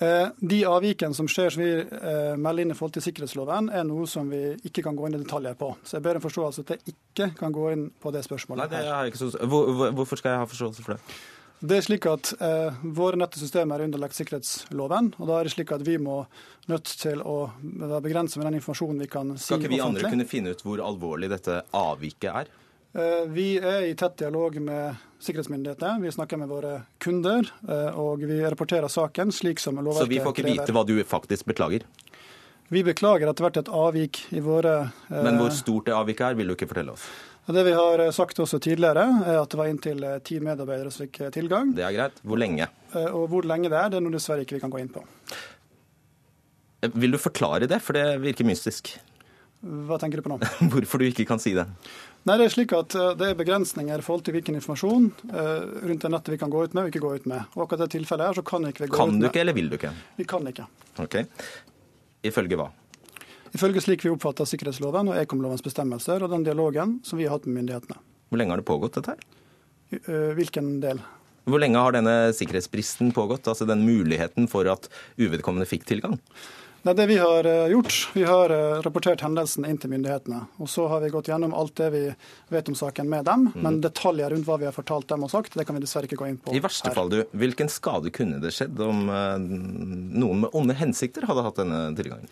Speaker 8: Eh, de avvikene som skjer som vi eh, melder inn i forhold til sikkerhetsloven, er noe som vi ikke kan gå inn i detaljer på. Så jeg ber om forståelse at jeg ikke kan gå inn på det spørsmålet.
Speaker 1: Nei, det er ikke så... Hvorfor skal jeg ha forståelse for det?
Speaker 8: Det er slik at eh, Våre nettesystemer er underlagt sikkerhetsloven. og da er det slik at Vi må nødt til å begrense med den informasjonen vi kan si.
Speaker 1: Skal ikke vi andre kunne finne ut hvor alvorlig dette avviket er?
Speaker 8: Eh, vi er i tett dialog med sikkerhetsmyndighetene. Vi snakker med våre kunder, eh, og vi rapporterer saken slik som lovverket krever.
Speaker 1: Så vi får ikke vite hva du faktisk beklager?
Speaker 8: Vi beklager at det har vært et avvik i våre
Speaker 1: Men hvor stort det avviket er, vil du ikke fortelle oss?
Speaker 8: Det vi har sagt også tidligere, er at det var inntil ti medarbeidere som fikk tilgang.
Speaker 1: Det er greit. Hvor lenge?
Speaker 8: Og hvor lenge det er, det er noe dessverre ikke vi kan gå inn på.
Speaker 1: Vil du forklare det, for det virker mystisk?
Speaker 8: Hva tenker du på nå?
Speaker 1: Hvorfor du ikke kan si det?
Speaker 8: Nei, Det er slik at eh, det er begrensninger i forhold til hvilken informasjon eh, rundt det nettet vi kan gå ut med og ikke gå ut med. Og akkurat det tilfellet her så kan ikke vi gå
Speaker 1: kan
Speaker 8: ut med
Speaker 1: Kan du ikke, eller vil du ikke?
Speaker 8: Vi kan ikke.
Speaker 1: Ok. Ifølge hva?
Speaker 8: Ifølge slik vi oppfatter sikkerhetsloven og ekomlovens bestemmelser og den dialogen som vi har hatt med myndighetene.
Speaker 1: Hvor lenge har det pågått, dette her?
Speaker 8: Eh, hvilken del?
Speaker 1: Hvor lenge har denne sikkerhetsbristen pågått? Altså den muligheten for at uvedkommende fikk tilgang?
Speaker 8: Nei, det Vi har eh, gjort, vi har eh, rapportert hendelsen inn til myndighetene. og Så har vi gått gjennom alt det vi vet om saken med dem. Mm. Men detaljer rundt hva vi har fortalt dem og sagt, det kan vi dessverre ikke gå inn på.
Speaker 1: I verste her. fall, du, hvilken skade kunne det skjedd om noen med onde hensikter hadde hatt denne tilgangen?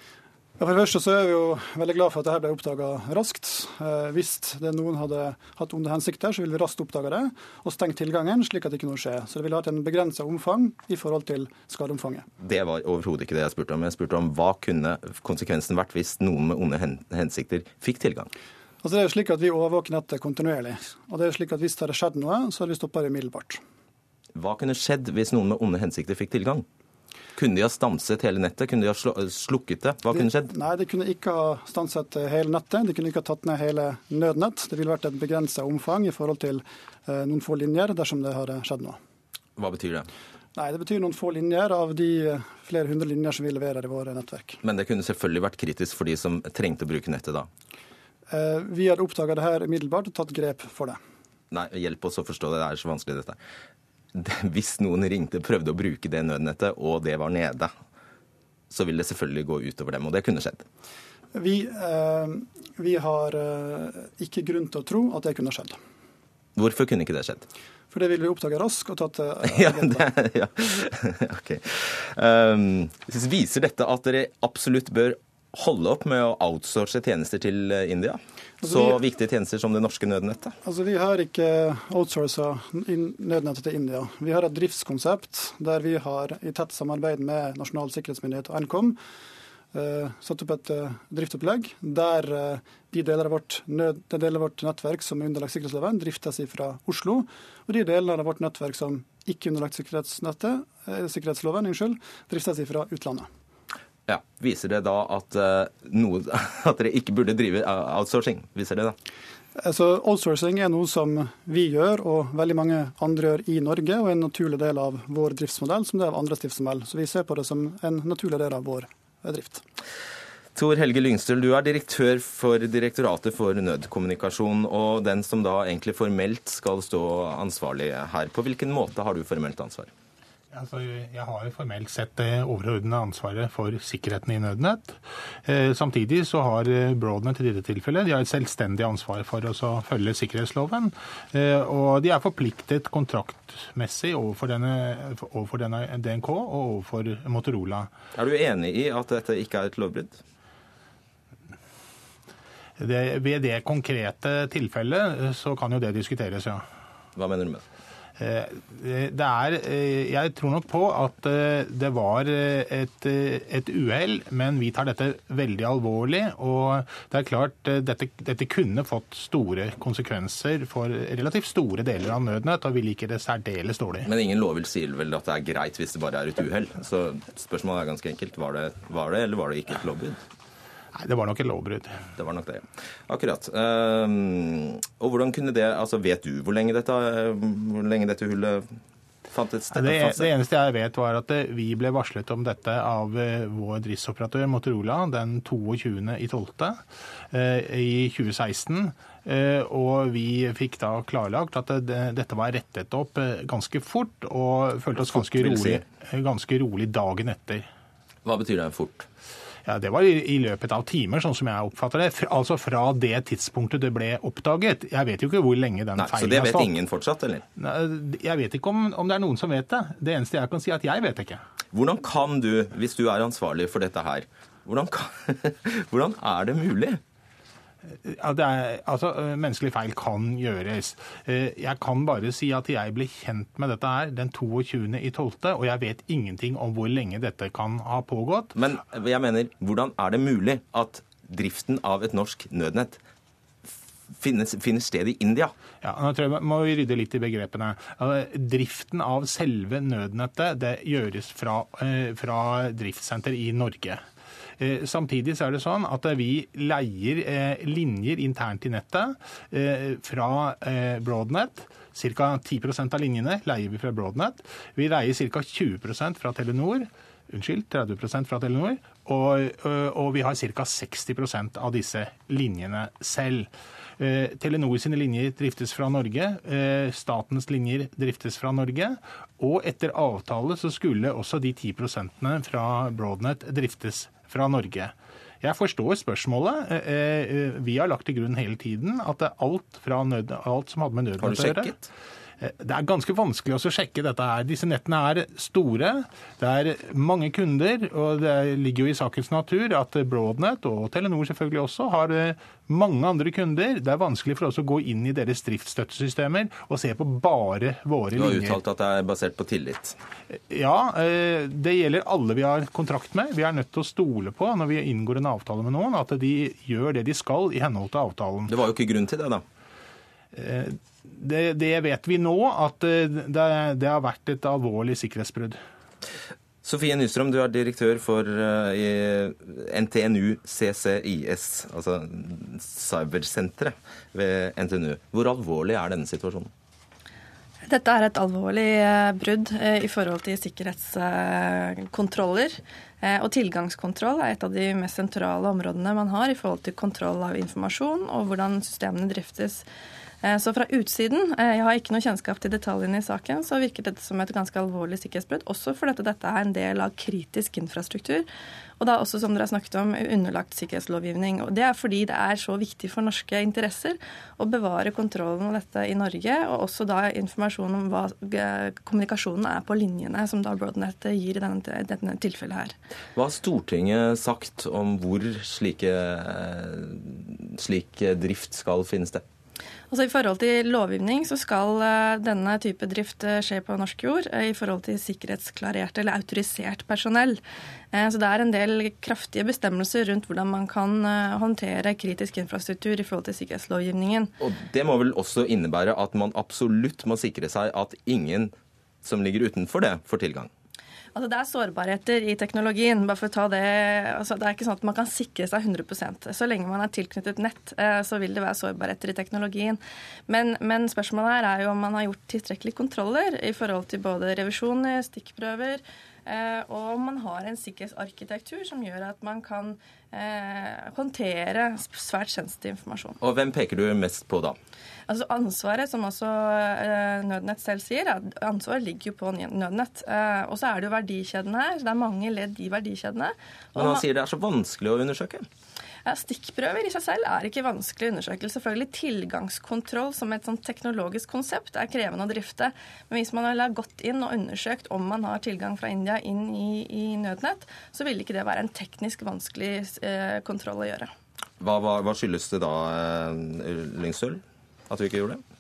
Speaker 8: Ja, for det første så er vi jo veldig glad for at dette ble oppdaga raskt. Eh, hvis det noen hadde hatt onde hensikter, så ville vi raskt oppdaga det og stengt tilgangen, slik at det ikke noe skjer. Så det ville hatt en begrensa omfang i forhold til skadeomfanget.
Speaker 1: Det var overhodet ikke det jeg spurte om. Jeg spurte om hva kunne konsekvensen vært hvis noen med onde hensikter fikk tilgang?
Speaker 8: Altså det er jo slik at Vi overvåker nettet kontinuerlig. og det er jo slik at Hvis det hadde skjedd noe, så hadde vi stoppa det umiddelbart.
Speaker 1: Hva kunne skjedd hvis noen med onde hensikter fikk tilgang? Kunne de ha stanset hele nettet? Kunne de ha slukket det? Hva kunne skjedd?
Speaker 8: Nei, de kunne ikke ha stanset hele nettet. De kunne ikke ha tatt ned hele nødnett. Det ville vært et begrensa omfang i forhold til eh, noen få linjer dersom det hadde skjedd noe.
Speaker 1: Hva betyr det?
Speaker 8: Nei, Det betyr noen få linjer av de eh, flere hundre linjer som vi leverer i våre nettverk.
Speaker 1: Men det kunne selvfølgelig vært kritisk for de som trengte å bruke nettet da?
Speaker 8: Eh, vi hadde oppdaga det her umiddelbart og tatt grep for det.
Speaker 1: Nei, hjelp oss å forstå det. Det er så vanskelig, dette. Hvis noen ringte, prøvde å bruke det nødnettet, og det var nede, så vil det selvfølgelig gå utover dem. Og det kunne skjedd.
Speaker 8: Vi, eh, vi har eh, ikke grunn til å tro at det kunne skjedd.
Speaker 1: Hvorfor kunne ikke det skjedd?
Speaker 8: For det ville vi oppdage raskt og tatt
Speaker 1: eh, ja, det, ja. ok. Um, viser dette at dere absolutt bør holde opp med å outsource tjenester til eh, Altså, så vi, viktige tjenester som det norske nødnettet?
Speaker 8: Altså, Vi har ikke outsourca nødnettet til India. Vi har et driftskonsept der vi har i tett samarbeid med Nasjonal sikkerhetsmyndighet og Nkom uh, satt opp et uh, driftsopplegg der uh, de deler av vårt, nød, de deler av vårt nettverk som er underlagt sikkerhetsloven, driftes fra Oslo. Og de delene av vårt nettverk som ikke er underlagt sikkerhetsloven, unnskyld, driftes fra utlandet.
Speaker 1: Ja, Viser det da at, uh, noe, at dere ikke burde drive outsourcing? Viser det da?
Speaker 8: Altså, outsourcing er noe som vi gjør, og veldig mange andre gjør i Norge, og er en naturlig del av vår driftsmodell, som det er av andres driftsmodell. Så vi ser på det som en naturlig del av vår eh, drift.
Speaker 1: Tor Helge Lyngstøl, du er direktør for Direktoratet for nødkommunikasjon, og den som da egentlig formelt skal stå ansvarlig her. På hvilken måte har du formelt ansvar?
Speaker 9: Altså, jeg har jo formelt sett det overordnede ansvaret for sikkerheten i Nødnett. Eh, samtidig så har eh, Broadnet i dette tilfellet de har et selvstendig ansvar for å følge sikkerhetsloven. Eh, og de er forpliktet kontraktmessig overfor, denne, overfor denne DNK og overfor Motorola.
Speaker 1: Er du enig i at dette ikke er et lovbrudd?
Speaker 9: Det, ved det konkrete tilfellet så kan jo det diskuteres, ja.
Speaker 1: Hva mener du med det?
Speaker 9: Eh, det er, eh, jeg tror nok på at eh, det var et, et uhell, men vi tar dette veldig alvorlig. Og det er klart, dette, dette, kunne fått store konsekvenser for relativt store deler av Nødnett, og vi liker det særdeles dårlig.
Speaker 1: Men ingen lovvill sier vel at det er greit hvis det bare er et uhell. Så spørsmålet er ganske enkelt. Var det, var det eller var det ikke et lovbrudd?
Speaker 9: Nei, det var nok et lovbrudd.
Speaker 1: Det var nok det, ja. Akkurat. Um, og hvordan kunne det Altså, vet du hvor lenge dette, hvor lenge dette hullet fantes?
Speaker 9: Det, det, eneste jeg vet, var at eh, vi ble varslet om dette av eh, vår driftsoperatør Motorola den 22.12. Eh, i 2016. Og vi fikk da klarlagt at dette var rettet opp ganske fort, og følte oss ganske rolig, ganske rolig dagen etter.
Speaker 1: Hva betyr det fort?
Speaker 9: Ja, Det var i, løpet av timer, sånn som jeg oppfatter det. Altså fra det tidspunktet det ble oppdaget. Jeg vet jo ikke hvor lenge den feilen har stått.
Speaker 1: Så det vet ingen fortsatt, eller?
Speaker 9: Jeg vet ikke om, om, det er noen som vet det. Det eneste jeg kan si, er at jeg vet ikke.
Speaker 1: Hvordan kan du, hvis du er ansvarlig for dette her, hvordan, kan, hvordan er det mulig?
Speaker 9: Er, altså, Menneskelig feil kan gjøres. Jeg kan bare si at jeg ble kjent med dette her den 22.12., og jeg vet ingenting om hvor lenge dette kan ha pågått.
Speaker 1: Men jeg mener, hvordan er det mulig at driften av et norsk nødnett finner, finner sted i India.
Speaker 9: Ja, nå tror jeg må vi rydde litt i begrepene. Driften av selve nødnettet det gjøres fra, eh, fra driftssenter i Norge. Eh, samtidig så er det sånn at vi leier eh, linjer internt i nettet fra Broadnet. Ca. 10% av linjene leier vi fra Broadnet. Vi leier ca. 20% fra Telenor. Unnskyld, 30% fra Telenor. Og, og vi har ca. 60% av disse linjene selv. Eh, Telenor sine linjer driftes fra Norge. Eh, statens linjer driftes fra Norge. Og etter avtale så skulle også de 10 fra Broadnet driftes fra Norge. Jeg forstår spørsmålet. Eh, vi har lagt til grunn hele tiden at alt, nød, alt som hadde med nødnett
Speaker 1: å gjøre
Speaker 9: det er ganske vanskelig å sjekke dette her. Disse nettene er store, det er mange kunder, og det ligger jo i sakens natur at Broadnet og Telenor selvfølgelig også har eh, mange andre kunder. Det er vanskelig for oss å gå inn i deres driftsstøttesystemer og se på bare våre linjer.
Speaker 1: Du har uttalt at det er basert på tillit?
Speaker 9: Ja, eh, det gjelder alle vi har kontrakt med. Vi er nødt til å stole på når vi inngår en avtale med noen, at de gjør det de skal i henhold til avtalen.
Speaker 1: Det var jo ikke grunn til det, da?
Speaker 9: Eh, det, det, vet vi nå, at eh, det, det, har vært et alvorlig sikkerhetsbrudd.
Speaker 1: Sofie Nystrøm, du er direktør for uh, NTNU CCIS, altså cybersenteret ved NTNU. Hvor alvorlig er denne situasjonen?
Speaker 10: Dette er et alvorlig eh, brudd i forhold til sikkerhetskontroller. Og tilgangskontroll er et av de mest sentrale områdene man har i forhold til kontroll av informasjon og hvordan systemene driftes. Eh, så fra utsiden, eh, jeg har ikke noe kjennskap til detaljene i saken, så virker dette som et ganske alvorlig sikkerhetsbrudd. Også fordi dette er en del av kritisk infrastruktur. Og da også, som dere har snakket om, underlagt sikkerhetslovgivning. Og det er fordi det er så viktig for norske interesser å bevare kontrollen av dette i Norge, og også da informasjon om hva eh, kommunikasjonen er på linjene, som da Broadnet gir i denne, denne tilfellet her.
Speaker 1: Hva har Stortinget sagt om hvor slike, slik drift skal finne sted?
Speaker 10: Altså I forhold til lovgivning så skal eh, denne type drift eh, skje på norsk jord eh, i forhold til sikkerhetsklarert eller autorisert personell. Så det er en del kraftige bestemmelser rundt hvordan man kan håndtere kritisk infrastruktur i forhold til sikkerhetslovgivningen.
Speaker 1: Og Det må vel også innebære at man absolutt må sikre seg at ingen som ligger utenfor det, får tilgang?
Speaker 10: Altså, det er sårbarheter i teknologien. bare for å ta Det altså, det er ikke sånn at man kan sikre seg 100% Så lenge man er tilknyttet nett, eh, så vil det være sårbarheter i teknologien. Men, men spørsmålet her er jo om man har gjort tilstrekkelige kontroller i forhold til både revisjoner, stikkprøver, og man har en sikkerhetsarkitektur som gjør at man kan eh, håndtere svært sensitiv informasjon.
Speaker 1: Og Hvem peker du mest på da?
Speaker 10: Altså Ansvaret, som også eh, Nødnett selv sier, ansvaret ligger jo på Nødnett. Eh, og så er det jo verdikjedene her. så Det er mange ledd i verdikjedene.
Speaker 1: Men han sier det er så vanskelig å undersøke?
Speaker 10: Ja, stikkprøver i seg selv er ikke vanskelig å undersøke. Selvfølgelig tilgangskontroll som et sånn teknologisk konsept er krevende å drifte. Men hvis man har gått inn og undersøkt om man har tilgang fra India inn i, i nødnett, så vil ikke det være en teknisk vanskelig eh, kontroll å gjøre.
Speaker 1: Hva, hva, hva skyldes det da, eh, Lyngsøl? at du ikke gjorde det?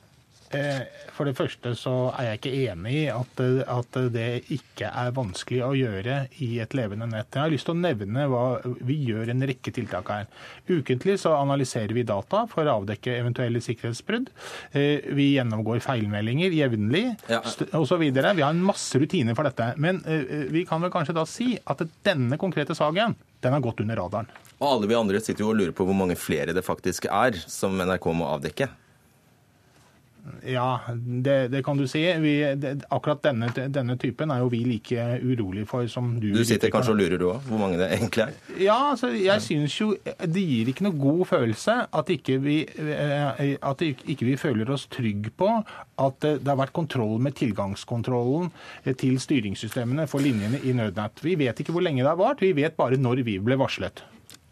Speaker 9: Eh, for det første så er jeg ikke enig i at, at, det ikke er vanskelig å gjøre i et levende nett. Jeg har lyst til å nevne hva vi gjør en rekke tiltak her. Ukentlig så analyserer vi data for å avdekke eventuelle sikkerhetsbrudd. Eh, vi gjennomgår feilmeldinger jevnlig ja. osv. Vi har en masse rutiner for dette. Men eh, vi kan vel kanskje da si at denne konkrete saken den har gått under radaren.
Speaker 1: Og alle vi andre sitter jo og lurer på hvor mange flere det faktisk er som NRK må avdekke.
Speaker 9: Ja, det, det, kan du si. Vi, det, akkurat denne, denne, typen er jo vi like urolig for som du.
Speaker 1: Du sitter kanskje og lurer du òg, hvor mange det egentlig er?
Speaker 9: Ja, altså, jeg synes jo det gir ikke noe god følelse at ikke vi, eh, at ikke vi føler oss trygge på at det har vært kontroll med tilgangskontrollen til styringssystemene for linjene i Nødnett. Vi vet ikke hvor lenge det har vart, vi vet bare når vi ble varslet.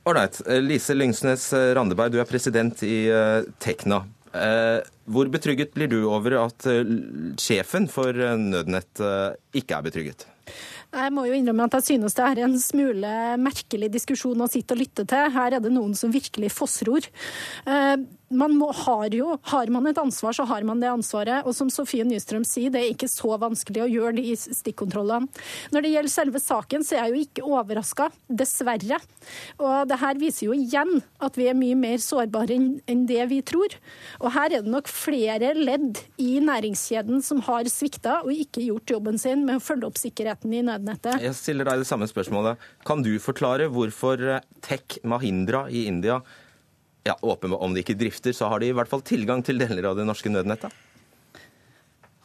Speaker 1: Ålreit. Lise Lyngsnes Randeberg, du er president i eh, Tekna. Eh, hvor betrygget blir du over at eh, sjefen for eh, Nødnett ikke er betrygget?
Speaker 11: Jeg må jo innrømme at jeg synes det er en smule merkelig diskusjon å sitte og lytte til. Her er det noen som virkelig fossror. Eh, man må, har jo, har man et ansvar, så har man det ansvaret. Og som Sofie Nystrøm sier, det er ikke så vanskelig å gjøre de stikkontrollene. Når det gjelder selve saken, så er jeg jo ikke overraska, dessverre. Og det her viser jo igjen at vi er mye mer sårbare enn det vi tror. Og her er det nok flere ledd i næringskjeden som har svikta og ikke gjort jobben sin med å følge opp sikkerheten i nødnettet.
Speaker 1: Jeg stiller deg det samme spørsmålet. Kan du forklare hvorfor Tech Mahindra i India ja, åpenbart, Om de ikke drifter, så har de i hvert fall tilgang til deler av det norske nødnettet?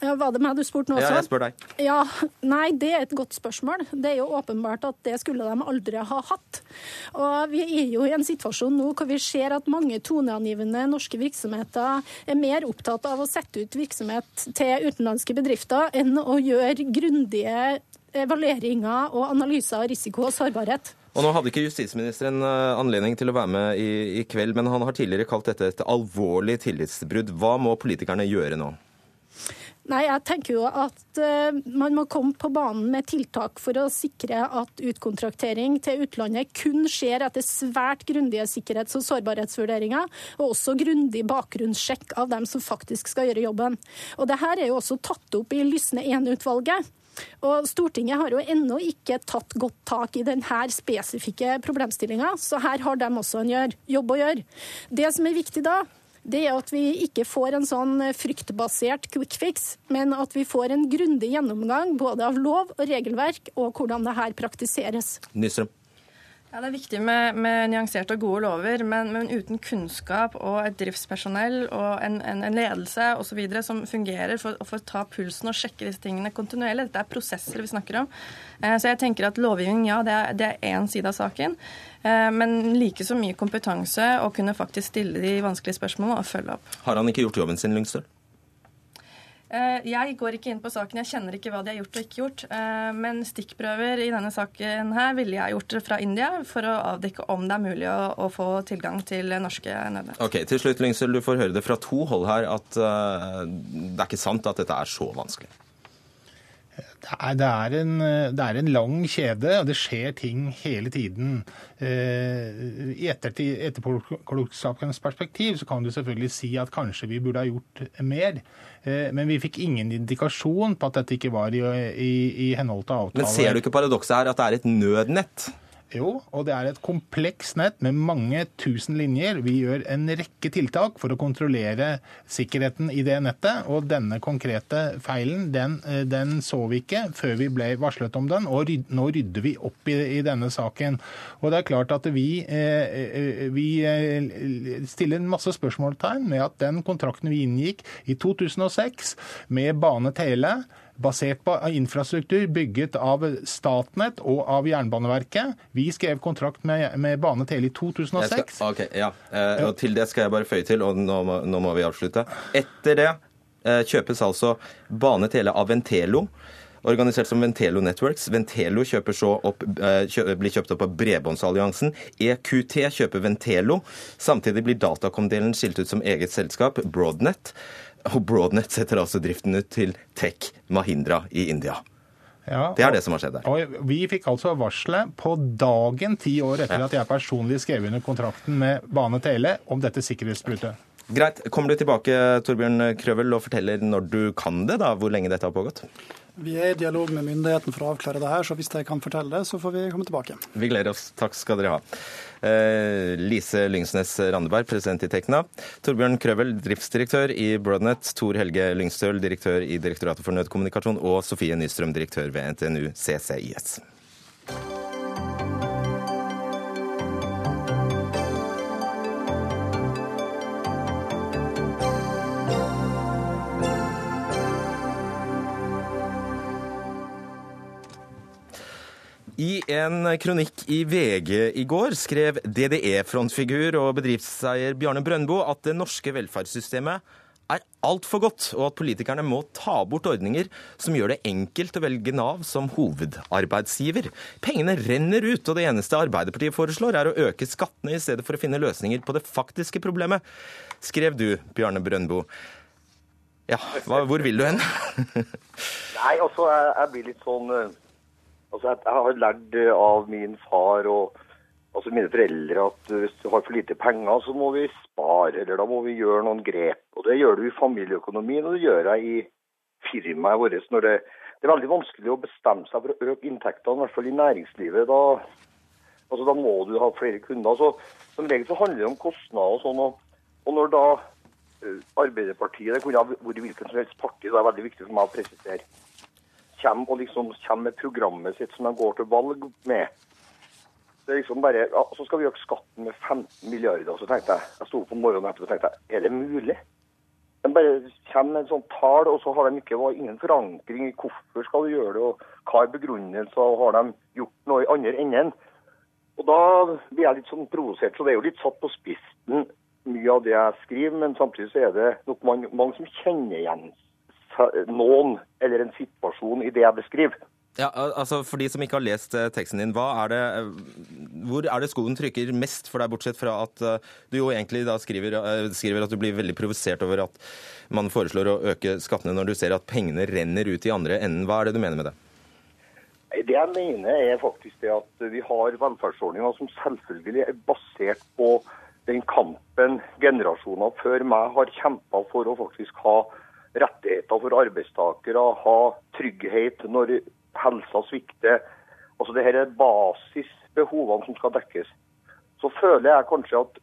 Speaker 11: Ja, Var det meg du spurte nå også?
Speaker 1: Ja, jeg spør deg.
Speaker 11: Ja, Nei, det er et godt spørsmål. Det er jo åpenbart at det skulle de aldri ha hatt. Og Vi er jo i en situasjon nå hvor vi ser at mange toneangivende norske virksomheter er mer opptatt av å sette ut virksomhet til utenlandske bedrifter enn å gjøre grundige evalueringer og analyser av risiko og sårbarhet.
Speaker 1: Og nå hadde ikke justisministeren eh, anledning til å være med i, i, kveld, men han har tidligere kalt dette et alvorlig tillitsbrudd. Hva må politikerne gjøre nå?
Speaker 11: Nei, jeg tenker jo at uh, man må komme på banen med tiltak for å sikre at utkontraktering til utlandet kun skjer etter svært grundige sikkerhets- og sårbarhetsvurderinger, og også grundig bakgrunnssjekk av dem som faktisk skal gjøre jobben. Og det her er jo også tatt opp i Lysne 1-utvalget. Og Stortinget har jo ennå ikke tatt godt tak i denne spesifikke problemstillinga, så her har de også en jobb å gjøre. Det som er viktig da, det er at vi ikke får en sånn fryktbasert quick fix, men at vi får en grundig gjennomgang både av lov og regelverk og hvordan det her praktiseres.
Speaker 1: Nystrøm.
Speaker 10: Ja, Det er viktig med, med nyanserte og gode lover, men, men, uten kunnskap og et driftspersonell og en, en, en ledelse osv. som fungerer for, for, å ta pulsen og sjekke disse tingene kontinuerlig. Dette er prosesser vi snakker om. Eh, så jeg tenker at lovgivning, ja, det er én side av saken. Eh, men like så mye kompetanse å kunne faktisk stille de vanskelige spørsmålene og følge opp.
Speaker 1: Har han ikke gjort jobben sin, Lyngstøl?
Speaker 10: Eh, jeg går ikke inn på saken, jeg kjenner ikke hva de har gjort og ikke gjort. Eh, men stikkprøver i denne saken her ville jeg gjort fra India for å avdekke om det er mulig å, få tilgang til norske nødnett.
Speaker 1: Ok, Til slutt, Lyngsel, du får høre det fra to hold her at uh, det er ikke sant at dette er så vanskelig.
Speaker 9: Det er, det, er en, det er, en, lang kjede, og det skjer ting hele tiden. Eh, I etterpåklokskapens perspektiv så kan du selvfølgelig si at kanskje vi burde ha gjort mer. Eh, men vi fikk ingen indikasjon på at dette ikke var i, i, i henhold til avtalen.
Speaker 1: Men ser du ikke paradokset her, at det er et nødnett?
Speaker 9: Jo, og det er et kompleks nett med mange tusen linjer. Vi gjør en rekke tiltak for å kontrollere sikkerheten i det nettet. Og denne konkrete feilen, den, eh, den så vi ikke før vi ble varslet om den. Og nå rydder vi opp i, i denne saken. Og det er klart at vi, eh, eh vi eh, stiller masse spørsmålstegn med at den kontrakten vi inngikk i 2006 med Bane Tele basert på infrastruktur bygget av Statnett og av Jernbaneverket. Vi skrev kontrakt med, med Bane Tele i 2006.
Speaker 1: Skal, ok, ja. Eh, og Til det skal jeg bare føye til, og nå, nå må vi avslutte. Etter det eh, kjøpes altså Bane Tele av Ventelo organisert som Ventelo Networks. Ventelo opp, eh, kjø, blir kjøpt opp av Bredbåndsalliansen. EQT kjøper Ventelo. Samtidig blir Datacom-delen skilt ut som eget selskap, Broadnet. Og Broadnet setter altså driften ut til Tech Mahindra i India. Ja, det er det som har skjedd der.
Speaker 9: Og Vi fikk altså varselet på dagen ti år etter at jeg personlig skrev under kontrakten med Bane Tele om dette sikkerhetsbruddet.
Speaker 1: Greit. Kommer du tilbake Torbjørn Krøvel, og forteller når du kan det, da, hvor lenge dette har pågått?
Speaker 8: Vi er i dialog med myndighetene for å avklare det her, så hvis de kan fortelle det, så får vi komme tilbake.
Speaker 1: Vi gleder oss. Takk skal dere ha. Eh, Lise Lyngsnes Randeberg, president i Tekna. Torbjørn Krøvel, driftsdirektør i Broadnet. Tor Helge Lyngstøl, direktør i Direktoratet for nødkommunikasjon. Og Sofie Nystrøm, direktør ved NTNU CCIS. I en kronikk i VG i går skrev DDE-frontfigur og bedriftseier Bjarne Brøndbo at det norske velferdssystemet er altfor godt, og at politikerne må ta bort ordninger som gjør det enkelt å velge Nav som hovedarbeidsgiver. Pengene renner ut, og det eneste Arbeiderpartiet foreslår, er å øke skattene i stedet for å finne løsninger på det faktiske problemet, skrev du, Bjarne Brøndbo. Ja, hva, hvor vil du hen?
Speaker 12: Nei, altså, jeg, jeg blir litt sånn eh, Altså, jeg, har lært eh, av min far og altså mine foreldre at hvis du har for lite penger, så må vi spare, eller da må vi gjøre noen grep. Og Det gjør du i familieøkonomien, og det gjør jeg i firmaet vårt. når det, det er veldig vanskelig å bestemme seg for å øke inntektene, i hvert fall i næringslivet. Da, altså, da må du ha flere kunder. Så, som regel så handler det om kostnader og sånn. Og, og når da uh, Arbeiderpartiet, det kunne ha vært hvilken som helst parti, det er veldig viktig for meg å presisere, kommer, og liksom, kommer med programmet sitt som de går til valg med det er liksom bare, ja, Så skal vi øke skatten med 15 milliarder. Så tenkte jeg jeg sto opp om morgenen etterpå og tenkte er det mulig? De bare kommer med en sånn tall, og så har de ikke ingen forankring i hvorfor skal de gjøre det, og hva er begrunnelsen, og har de gjort noe i andre enden? Og Da blir jeg litt sånn provosert. Så det er jo litt satt på spissen mye av det jeg skriver, men samtidig så er det nok mange, mange som kjenner igjen noen eller en situasjon i det jeg beskriver.
Speaker 1: Ja, altså For de som ikke har lest eh, teksten din, er det, eh, hvor er det skoen trykker mest for deg, bortsett fra at eh, du jo egentlig da skriver, skriver at du blir veldig provosert over at man foreslår å øke skattene når du ser at pengene renner ut i andre enden. Hva er det du mener med det?
Speaker 12: Det jeg mener er faktisk det at vi har velferdsordninger som selvfølgelig er basert på den kampen generasjoner før meg har kjempa for å faktisk ha rettigheter for arbeidstakere, ha trygghet når helsa svikter. Altså det her er basisbehovene som skal dekkes. Så føler jeg kanskje at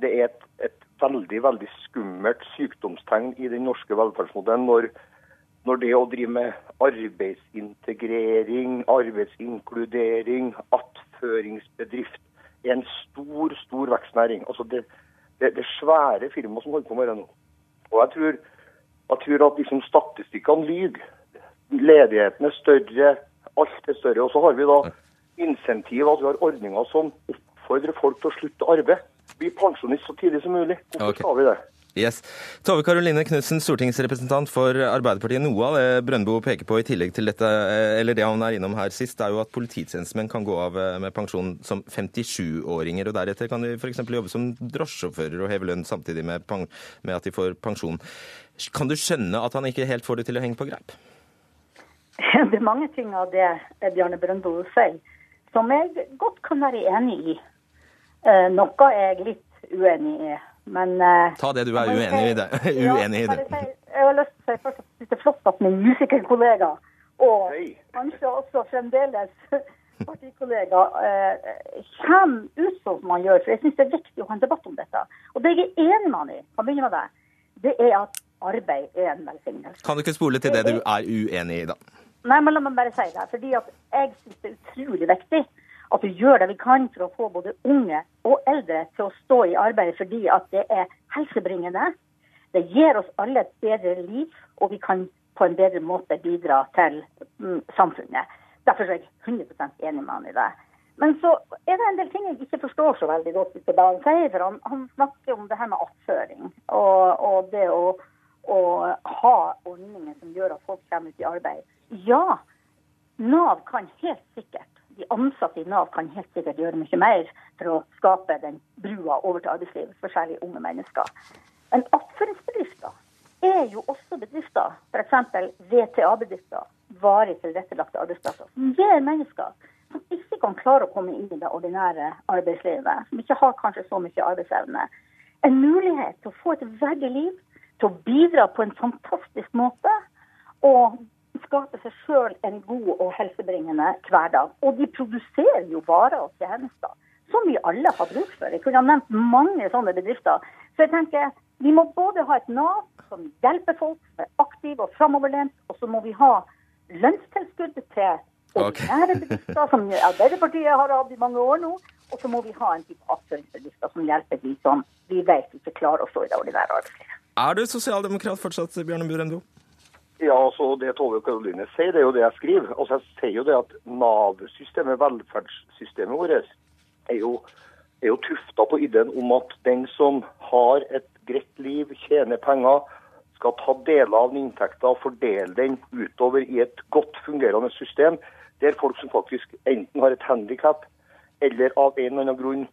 Speaker 12: det er et, et veldig veldig skummelt sykdomstegn i den norske velferdsmodellen når, når det å drive med arbeidsintegrering, arbeidsinkludering, attføringsbedrift er en stor, stor vekstnæring. Altså det, det, det svære firma som holder på med det nå. Og jeg tror, jeg tror at liksom statistikkene lyver. Ledigheten er større, alt er større. Og så har vi da insentiv, at vi har ordninger som oppfordrer folk til å slutte å arbeide. Bli pensjonist så tidlig som mulig. Hvorfor okay. skal vi det?
Speaker 1: Yes. Tove Karoline Knutsen, stortingsrepresentant for Arbeiderpartiet. Noe av det Brøndbo peker på i tillegg til dette, eller det han er innom her sist, er jo at polititjenestemenn kan gå av eh, med pensjon som 57-åringer. og Deretter kan de f.eks. jobbe som drosjesjåfører og heve lønn samtidig med, med at de får pensjon. Kan du skjønne at han ikke helt får det til å henge på greip?
Speaker 13: Det er mange ting av det Bjarne Brøndbo sier som jeg godt kan være enig i. Eh, noe er jeg litt uenig i. Men
Speaker 1: eh, Ta det du er uenig i. det. uenig i det.
Speaker 13: Jeg har lyst til å si først at det er flott at min musikerkollega, og kanskje også fremdeles partikollega, eh, kommer ut som man gjør. For jeg syns det er viktig å ha en debatt om dette. Og det jeg er enig med han i, kan begynne med det, det er at arbeid er en velsignelse.
Speaker 1: Kan du ikke spole til det du er uenig i, da?
Speaker 13: Nei, men la meg bare si det. fordi at jeg syns det er utrolig viktig at vi gjør det vi kan for å få både unge og eldre til å stå i arbeid, fordi at det er helsebringende. Det gir oss alle et bedre liv, og vi kan på en bedre måte bidra til mm, samfunnet. Derfor er jeg 100% enig med han i det. Men så er det en del ting jeg ikke forstår så veldig godt ut det han sier. For han, snakker om det her med attføring og, og det å, å ha ordninger som gjør at folk kommer ut i arbeid. Ja, Nav kan helt sikkert, de ansatte i Nav kan helt sikkert gjøre mye mer for å skape den brua over til arbeidslivet for særlig unge mennesker. Men attføringsbedrifter er jo også bedrifter, f.eks. VTA-bedrifter, varig tilrettelagte arbeidsplasser, som gir mennesker som ikke kan klare å komme inn i det ordinære arbeidslivet, som ikke har kanskje så mye arbeidsevne, en mulighet til å få et verdig liv, til å bidra på en fantastisk måte. Og skape seg sjøl en god og helsebringende hverdag. Og de produserer jo varer og tjenester som vi alle har bruk for. Jeg kunne ha nevnt mange sånne bedrifter. Så jeg tenker vi må både ha et Nav som hjelper folk, som er aktive og framoverlent, og så må vi ha lønnstilskudd til ordinære bedrifter, som Arbeiderpartiet har hatt i mange år nå. Og så må vi ha en type attføringsbedrifter som hjelper de som vi vet ikke klarer å stå i det ordinære arbeidslivet.
Speaker 1: Er du sosialdemokrat fortsatt, Bjørne Burendo?
Speaker 12: Ja, altså Det Tove Karoline sier, det er jo det jeg skriver. Altså Jeg sier jo det at Nav-systemet, velferdssystemet vårt, er jo, er jo tufta på ideen om at den som har et greit liv, tjener penger, skal ta deler av den inntekta og fordele den utover i et godt fungerende system, der folk som faktisk enten har et handikap eller av en eller annen grunn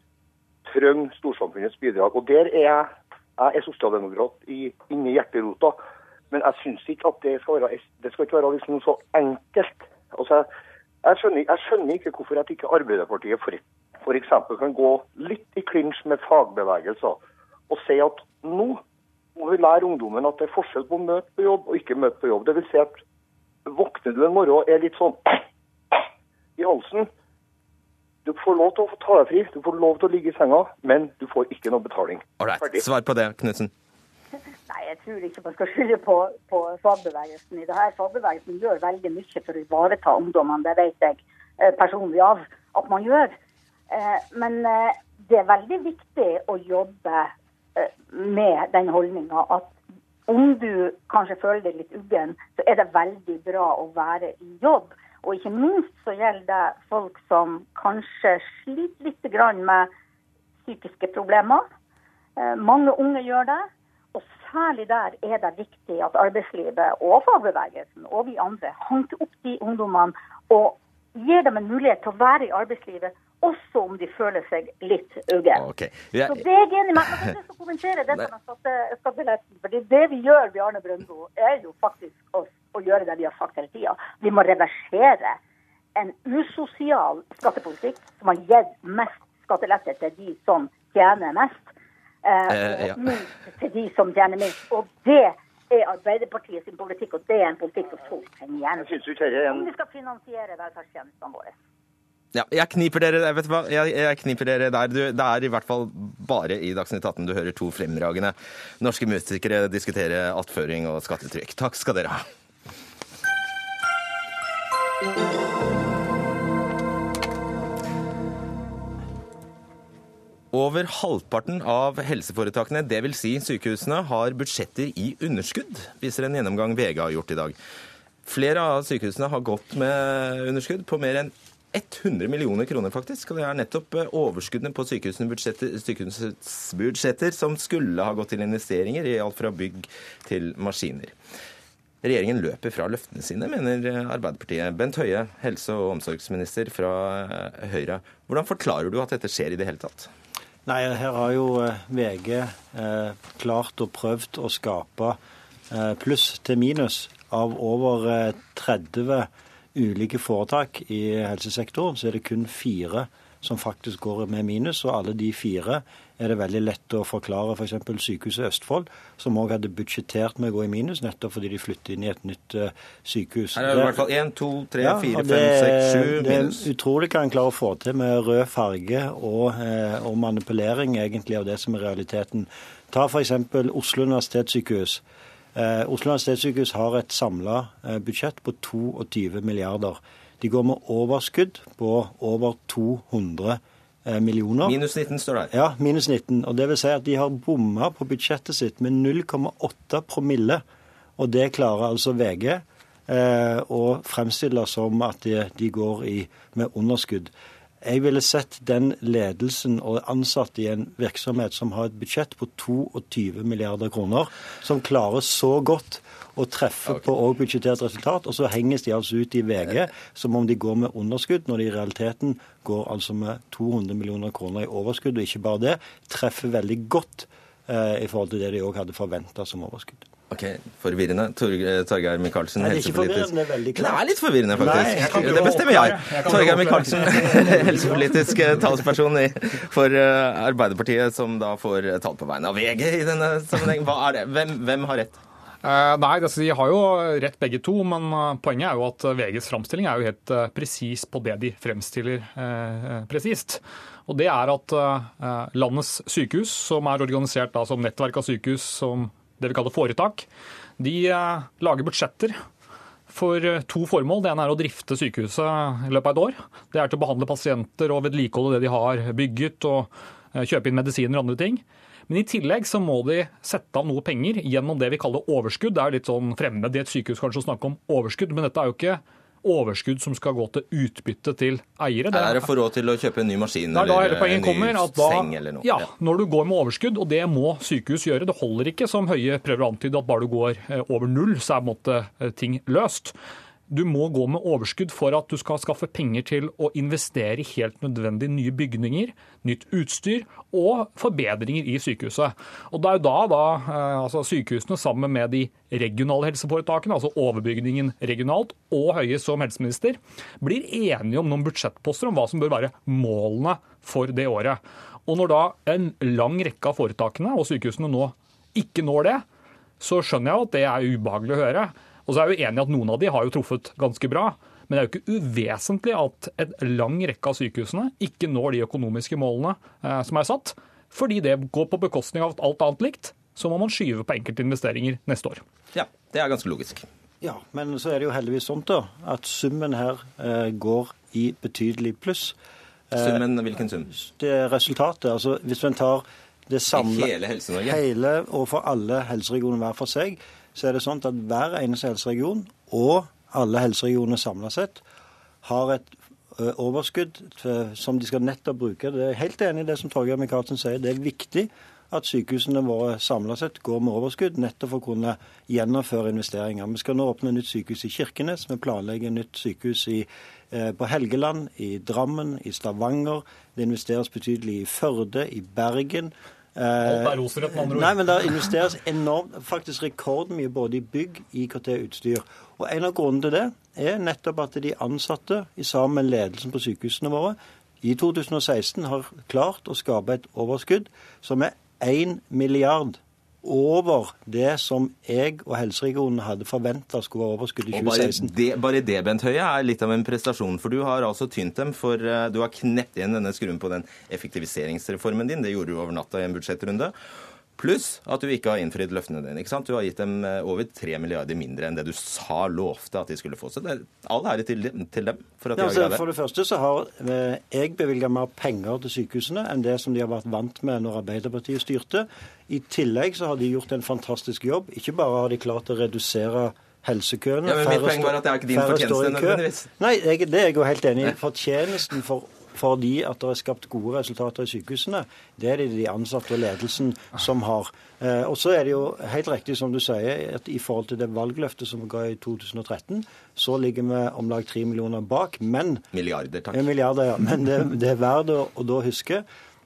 Speaker 12: trenger storsamfunnets bidrag. Og Der er jeg, jeg er sosialdemokrat inni hjerterota. Men jeg syns ikke at det skal være, det skal ikke være liksom så enkelt. Altså, Jeg skjønner, jeg skjønner ikke hvorfor at ikke Arbeiderpartiet for eksempel kan gå litt i klinsj med fagbevegelser og si at nå må vi lære ungdommen at det er forskjell på å møte på jobb og ikke møte på jobb. Det vil si at våkner du en morgen og er litt sånn i halsen, du får lov til å få ta deg fri, du får lov til å ligge i senga, men du får ikke noe betaling.
Speaker 1: Ålreit, svar på det, Knutsen.
Speaker 13: Nei, jeg tror ikke man skal skylde på, på fagbevegelsen i det her. Fagbevegelsen gjør veldig mye for å ivareta ungdommene, det vet jeg eh, personlig av at man gjør. Eh, Men eh, det er veldig viktig å jobbe med den holdninga at om du kanskje føler deg litt uggen, så er det veldig bra å være i jobb. Og ikke minst så gjelder det folk som kanskje sliter litt med psykiske problemer. Eh, Mange unge gjør det. Og særlig der er det viktig at arbeidslivet og fagbevegelsen og vi andre hanker opp de ungdommene og gir dem en mulighet til å være i arbeidslivet, også om de føler seg litt uggen.
Speaker 1: Okay. Er-
Speaker 13: Så det er jeg enig med. Jeg har lyst til å kommentere dette med. Fordi det vi gjør, Bjarne Brøndbo, er jo faktisk å, å gjøre det vi har sagt hele tida. Vi må reversere en usosial skattepolitikk som har gitt mest skattelette til de som tjener mest, eh,
Speaker 1: Eh, ja.
Speaker 13: minst til de som tjener minst. Og det er Arbeiderpartiet sin politikk, og det er en politikk som folk trenger igjen.
Speaker 12: Jeg
Speaker 13: Om vi skal finansiere velferdstjenestene våre.
Speaker 1: Ja, jeg kniper dere vet du hva? Jeg, jeg kniper dere der. Du, det er i hvert fall bare i Dagsnytt 18 du hører to fremragende norske musikere diskutere attføring og skattetrykk. Takk skal dere ha. Over halvparten av helseforetakene, dvs. Si sykehusene, har budsjetter i underskudd, viser en gjennomgang VG har gjort i dag. Flere av sykehusene har gått med underskudd på mer enn 100 millioner kroner, faktisk. Og det er nettopp eh, overskuddene på sykehusene budsjetter, sykehusets budsjetter som skulle ha gått til investeringer i alt fra bygg til maskiner. Regjeringen løper fra løftene sine, mener eh, Arbeiderpartiet. Bent Høie, helse- og omsorgsminister fra eh, Høyre. Hvordan forklarer du at dette skjer i det hele tatt?
Speaker 14: Nei, her har jo eh, VG klart og prøvd å skape pluss til minus av over eh, 30 ulike foretak i helsesektoren. Så er det kun fire som faktisk går med minus, og alle de fire er det veldig lett å forklare f.eks. For Sykehuset Østfold, som òg hadde budsjettert med å gå i minus, nettopp fordi de flytter inn i et nytt eh, sykehus.
Speaker 1: Her er det i hvert fall 1, 2, 3, 4,
Speaker 14: og
Speaker 1: 5,
Speaker 14: det,
Speaker 1: 6, 7
Speaker 14: Det er utrolig hva en klarer å få til med rød farge og, eh, og manipulering egentlig av det som er realiteten. Ta f.eks. Oslo universitetssykehus. Eh, Oslo universitetssykehus har et samla budsjett på 22 milliarder. De går med overskudd på over 200 eh, millioner.
Speaker 1: Minus 19 står det.
Speaker 14: Ja, minus 19. Og det vil si at de har bomma på budsjettet sitt med 0,8 promille. Og det klarer altså VG eh, å fremstille som at de, de går i, med underskudd. Jeg ville sett den ledelsen og ansatte i en virksomhet som har et budsjett på 22 milliarder kroner, som klarer så godt å okay. på også budsjettert resultat, og så henges de altså ut i VG som om de går med underskudd, når de i realiteten går altså med 200 millioner kroner i overskudd, og ikke bare det, treffer veldig godt eh, i forhold til det de òg hadde forventa som overskudd.
Speaker 1: Ok, Forvirrende. Tor- Torgeir Micaelsen,
Speaker 14: Nei,
Speaker 1: helsepolitisk
Speaker 14: det er veldig klart.
Speaker 1: Det er litt forvirrende,
Speaker 14: Nei,
Speaker 1: faktisk.
Speaker 14: jeg
Speaker 1: det bestemmer jeg.
Speaker 14: Jeg
Speaker 1: Torgeir Micaelsen, helsepolitisk eh, talsperson i, for eh, Arbeiderpartiet, som da får eh, tall på vegne av VG i denne sammenheng. Hva det? Hvem, hvem har rett?
Speaker 15: Eh, nei, De har jo rett begge to, men eh, poenget er jo at eh, VGs framstilling er jo helt presis på det de fremstiller presist. Og det er at landets sykehus, som er organisert da, som nettverk av sykehus, som det vi kaller foretak, de lager budsjetter for to formål. Det ene er å drifte sykehuset i løpet av et år. Det er til å behandle pasienter og vedlikeholde det de har bygget, og kjøpe inn medisiner og andre ting. Men i tillegg så må de sette av noe penger gjennom det vi kaller overskudd. Det er litt sånn fremmed i et sykehus kanskje å snakke om overskudd, men dette er jo ikke overskudd som skal gå til utbytte til eiere.
Speaker 1: Det er å få råd til å kjøpe en ny maskin
Speaker 15: er
Speaker 1: eller en
Speaker 15: kommer.
Speaker 1: ny
Speaker 15: at da,
Speaker 1: seng eller noe.
Speaker 15: Ja, Når du går med overskudd, og det må sykehus gjøre, det holder ikke som Høie prøver å antyde at bare du går eh, over null, så er på en måte eh, ting løst. Du må gå med overskudd for at du skal skaffe penger til å investere i helt nødvendige nye bygninger, nytt utstyr og forbedringer i sykehuset. Og Det er jo da, da eh, altså sykehusene sammen med de regionale helseforetakene, altså overbygningen regionalt, og Høie som helseminister, blir enige om noen budsjettposter om hva som bør være målene for det året. Og Når da en lang rekke av foretakene og sykehusene nå ikke når det, så skjønner jeg at det er ubehagelig å høre. Og så er jeg jo enig i at noen av de har jo truffet ganske bra. Men det er jo ikke uvesentlig at en lang rekke av sykehusene ikke når de økonomiske målene eh, som er satt. Fordi det går på bekostning av alt annet likt. Så må man skyve på enkelte investeringer neste år.
Speaker 1: Ja, det er ganske logisk.
Speaker 14: Ja, men så er det jo heldigvis sånn da, at summen her eh, går i betydelig pluss.
Speaker 1: Eh, summen, hvilken sum?
Speaker 14: Det er resultatet. altså Hvis man tar det samme
Speaker 1: Hele Helse-Norge?
Speaker 14: Hele og for alle helseregioner hver for seg, så er det sånn at hver eneste helseregion og alle helseregionene samla sett har et overskudd som de skal nettopp bruke. Det er helt enig i det som Torgeir Micaelsen sier. Det er viktig at sykehusene våre samla sett går med overskudd, nettopp for å kunne gjennomføre investeringer. Vi skal nå åpne nytt sykehus i Kirkenes, vi planlegger nytt sykehus i, på Helgeland, i Drammen, i Stavanger. Det investeres betydelig i Førde, i Bergen.
Speaker 15: Alt er rosenrødt, med andre ord.
Speaker 14: Nei, men det investeres enormt, faktisk rekordmye både i bygg, IKT og utstyr. Og En av grunnene til det er nettopp at de ansatte, i sammen med ledelsen på sykehusene våre, i 2016 har klart å skape et overskudd som er 1 milliard over det som jeg og helseregionen hadde forventa skulle være overskudd i 2016.
Speaker 1: Bare det, bare det, Bent Høie, er litt av en prestasjon. For du har altså tynt dem for Du har knept igjen denne skruen på den effektiviseringsreformen din. Det gjorde du over natta i en budsjettrunde. Pluss at du ikke har innfridd løftene dine. ikke sant? Du har gitt dem over 3 milliarder mindre enn det du sa lovte at de skulle få. Så det er all ære til, til, dem. For at de
Speaker 14: ja,
Speaker 1: har
Speaker 14: altså. For det første så har jeg bevilga mer penger til sykehusene enn det som de har vært vant med når Arbeiderpartiet styrte. I tillegg så har de gjort en fantastisk jobb. Ikke bare har de klart å redusere helsekøene.
Speaker 1: Ja, men mitt poeng var at det er ikke din fortjeneste nødvendigvis.
Speaker 14: Nei, jeg, det er jeg jo helt enig i. Fortjenesten for fordi at det er skapt gode resultater i sykehusene. Det er det de ansatte og ledelsen som har. Eh, og så er det jo helt riktig som du sier, at i forhold til det valgløftet som vi ga i 2013, så ligger vi om lag tre millioner bak. Men
Speaker 1: Milliarder, takk.
Speaker 14: Ja, milliarder, ja. Men det, det er verdt å da huske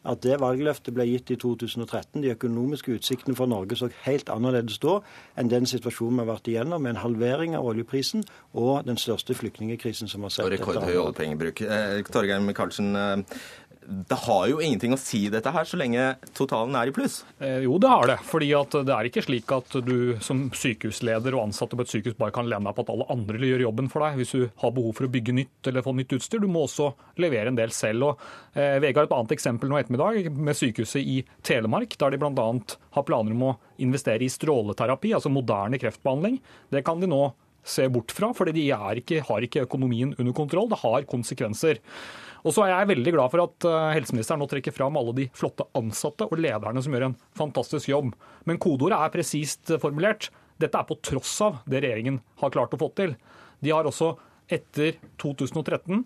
Speaker 14: at det valgløftet ble gitt i 2013. De økonomiske utsiktene for Norge så helt annerledes da enn den situasjonen vi har vært igjennom, med en halvering av oljeprisen og den største flyktningkrisen som har sett.
Speaker 1: Og rekordhøy oljepengebruk. Eh, Torgeir Micaelsen, eh, det har jo ingenting å si dette her, så lenge totalen er i pluss?
Speaker 15: Eh, jo, det har det. fordi det er ikke slik at du som sykehusleder og ansatte på et sykehus bare kan lene deg på at alle andre gjør jobben for deg hvis du har behov for å bygge nytt eller få nytt utstyr. Du må også levere en del selv. og eh, VG har et annet eksempel nå ettermiddag med sykehuset i Telemark, der de bl.a. har planer om å investere i stråleterapi, altså moderne kreftbehandling. Det kan de nå se bort fra, fordi de ikke, har ikke økonomien under kontroll. Det har konsekvenser. Og så er jeg veldig glad for at eh, helseministeren nå trekker fram alle de flotte ansatte og lederne som gjør en fantastisk jobb. Men kodeordet er presist formulert. Dette er på tross av det regjeringen har klart å få til. De har også etter 2013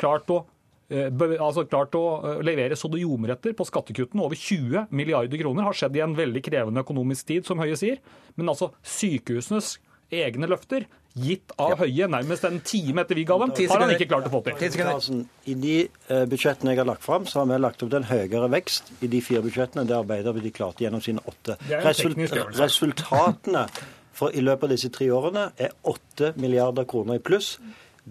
Speaker 15: klart å altså klart å levere sodojomeretter på skattekuttene. Over 20 milliarder kroner har skjedd i en veldig krevende økonomisk tid, som Høie sier. Men altså sykehusenes egne løfter gitt av Høie nærmest en time etter vi ga dem, har han ikke klart å få til.
Speaker 14: I de budsjettene jeg har lagt fram, så har vi lagt opp til en høyere vekst i de fire budsjettene det Arbeiderpartiet klarte gjennom sine åtte. Result resultatene for, i løpet av disse tre årene er 8 milliarder kroner i pluss.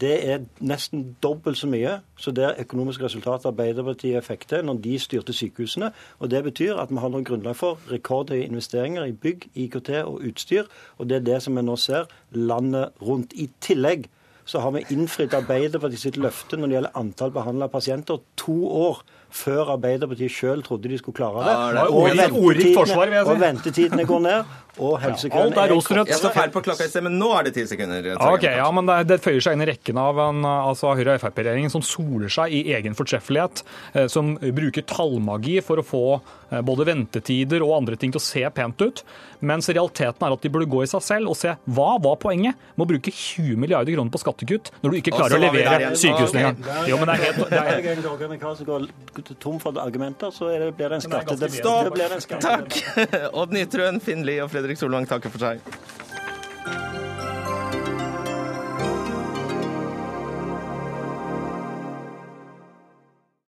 Speaker 14: Det er nesten dobbelt så mye som det økonomiske resultatet Arbeiderpartiet fikk til når de styrte sykehusene. Og Det betyr at vi har noe grunnlag for rekordhøye investeringer i bygg, IKT og utstyr. Og det er det som vi nå ser landet rundt. I tillegg så har vi innfridd Arbeiderpartiet sitt løfte når det gjelder antall behandla pasienter, to år før Arbeiderpartiet sjøl trodde de skulle klare det.
Speaker 15: Ja, det og, ordrikt forsvar, vil jeg si.
Speaker 14: og ventetidene går ned, og helsekøene
Speaker 15: ja, Alt er rosenrødt.
Speaker 1: Jeg står feil på klokka i sted, men nå er det ti sekunder.
Speaker 15: Ok, ja, men det, det, føyer seg inn i rekken av en altså, Høyre- og Frp-regjeringen som soler seg i egen fortreffelighet, eh, som bruker tallmagi for å få eh, både ventetider og andre ting til å se pent ut, mens realiteten er at de burde gå i seg selv og se hva var poenget med å bruke 20 milliarder kroner på skattekutt når du ikke klarer å levere sykehusene engang. Jo, men det er helt... Det er,
Speaker 14: tom for argumenter, så blir det en
Speaker 1: Stopp! Takk! Odd Nytrøen, Finn Lie og Fredrik Solvang takker for seg.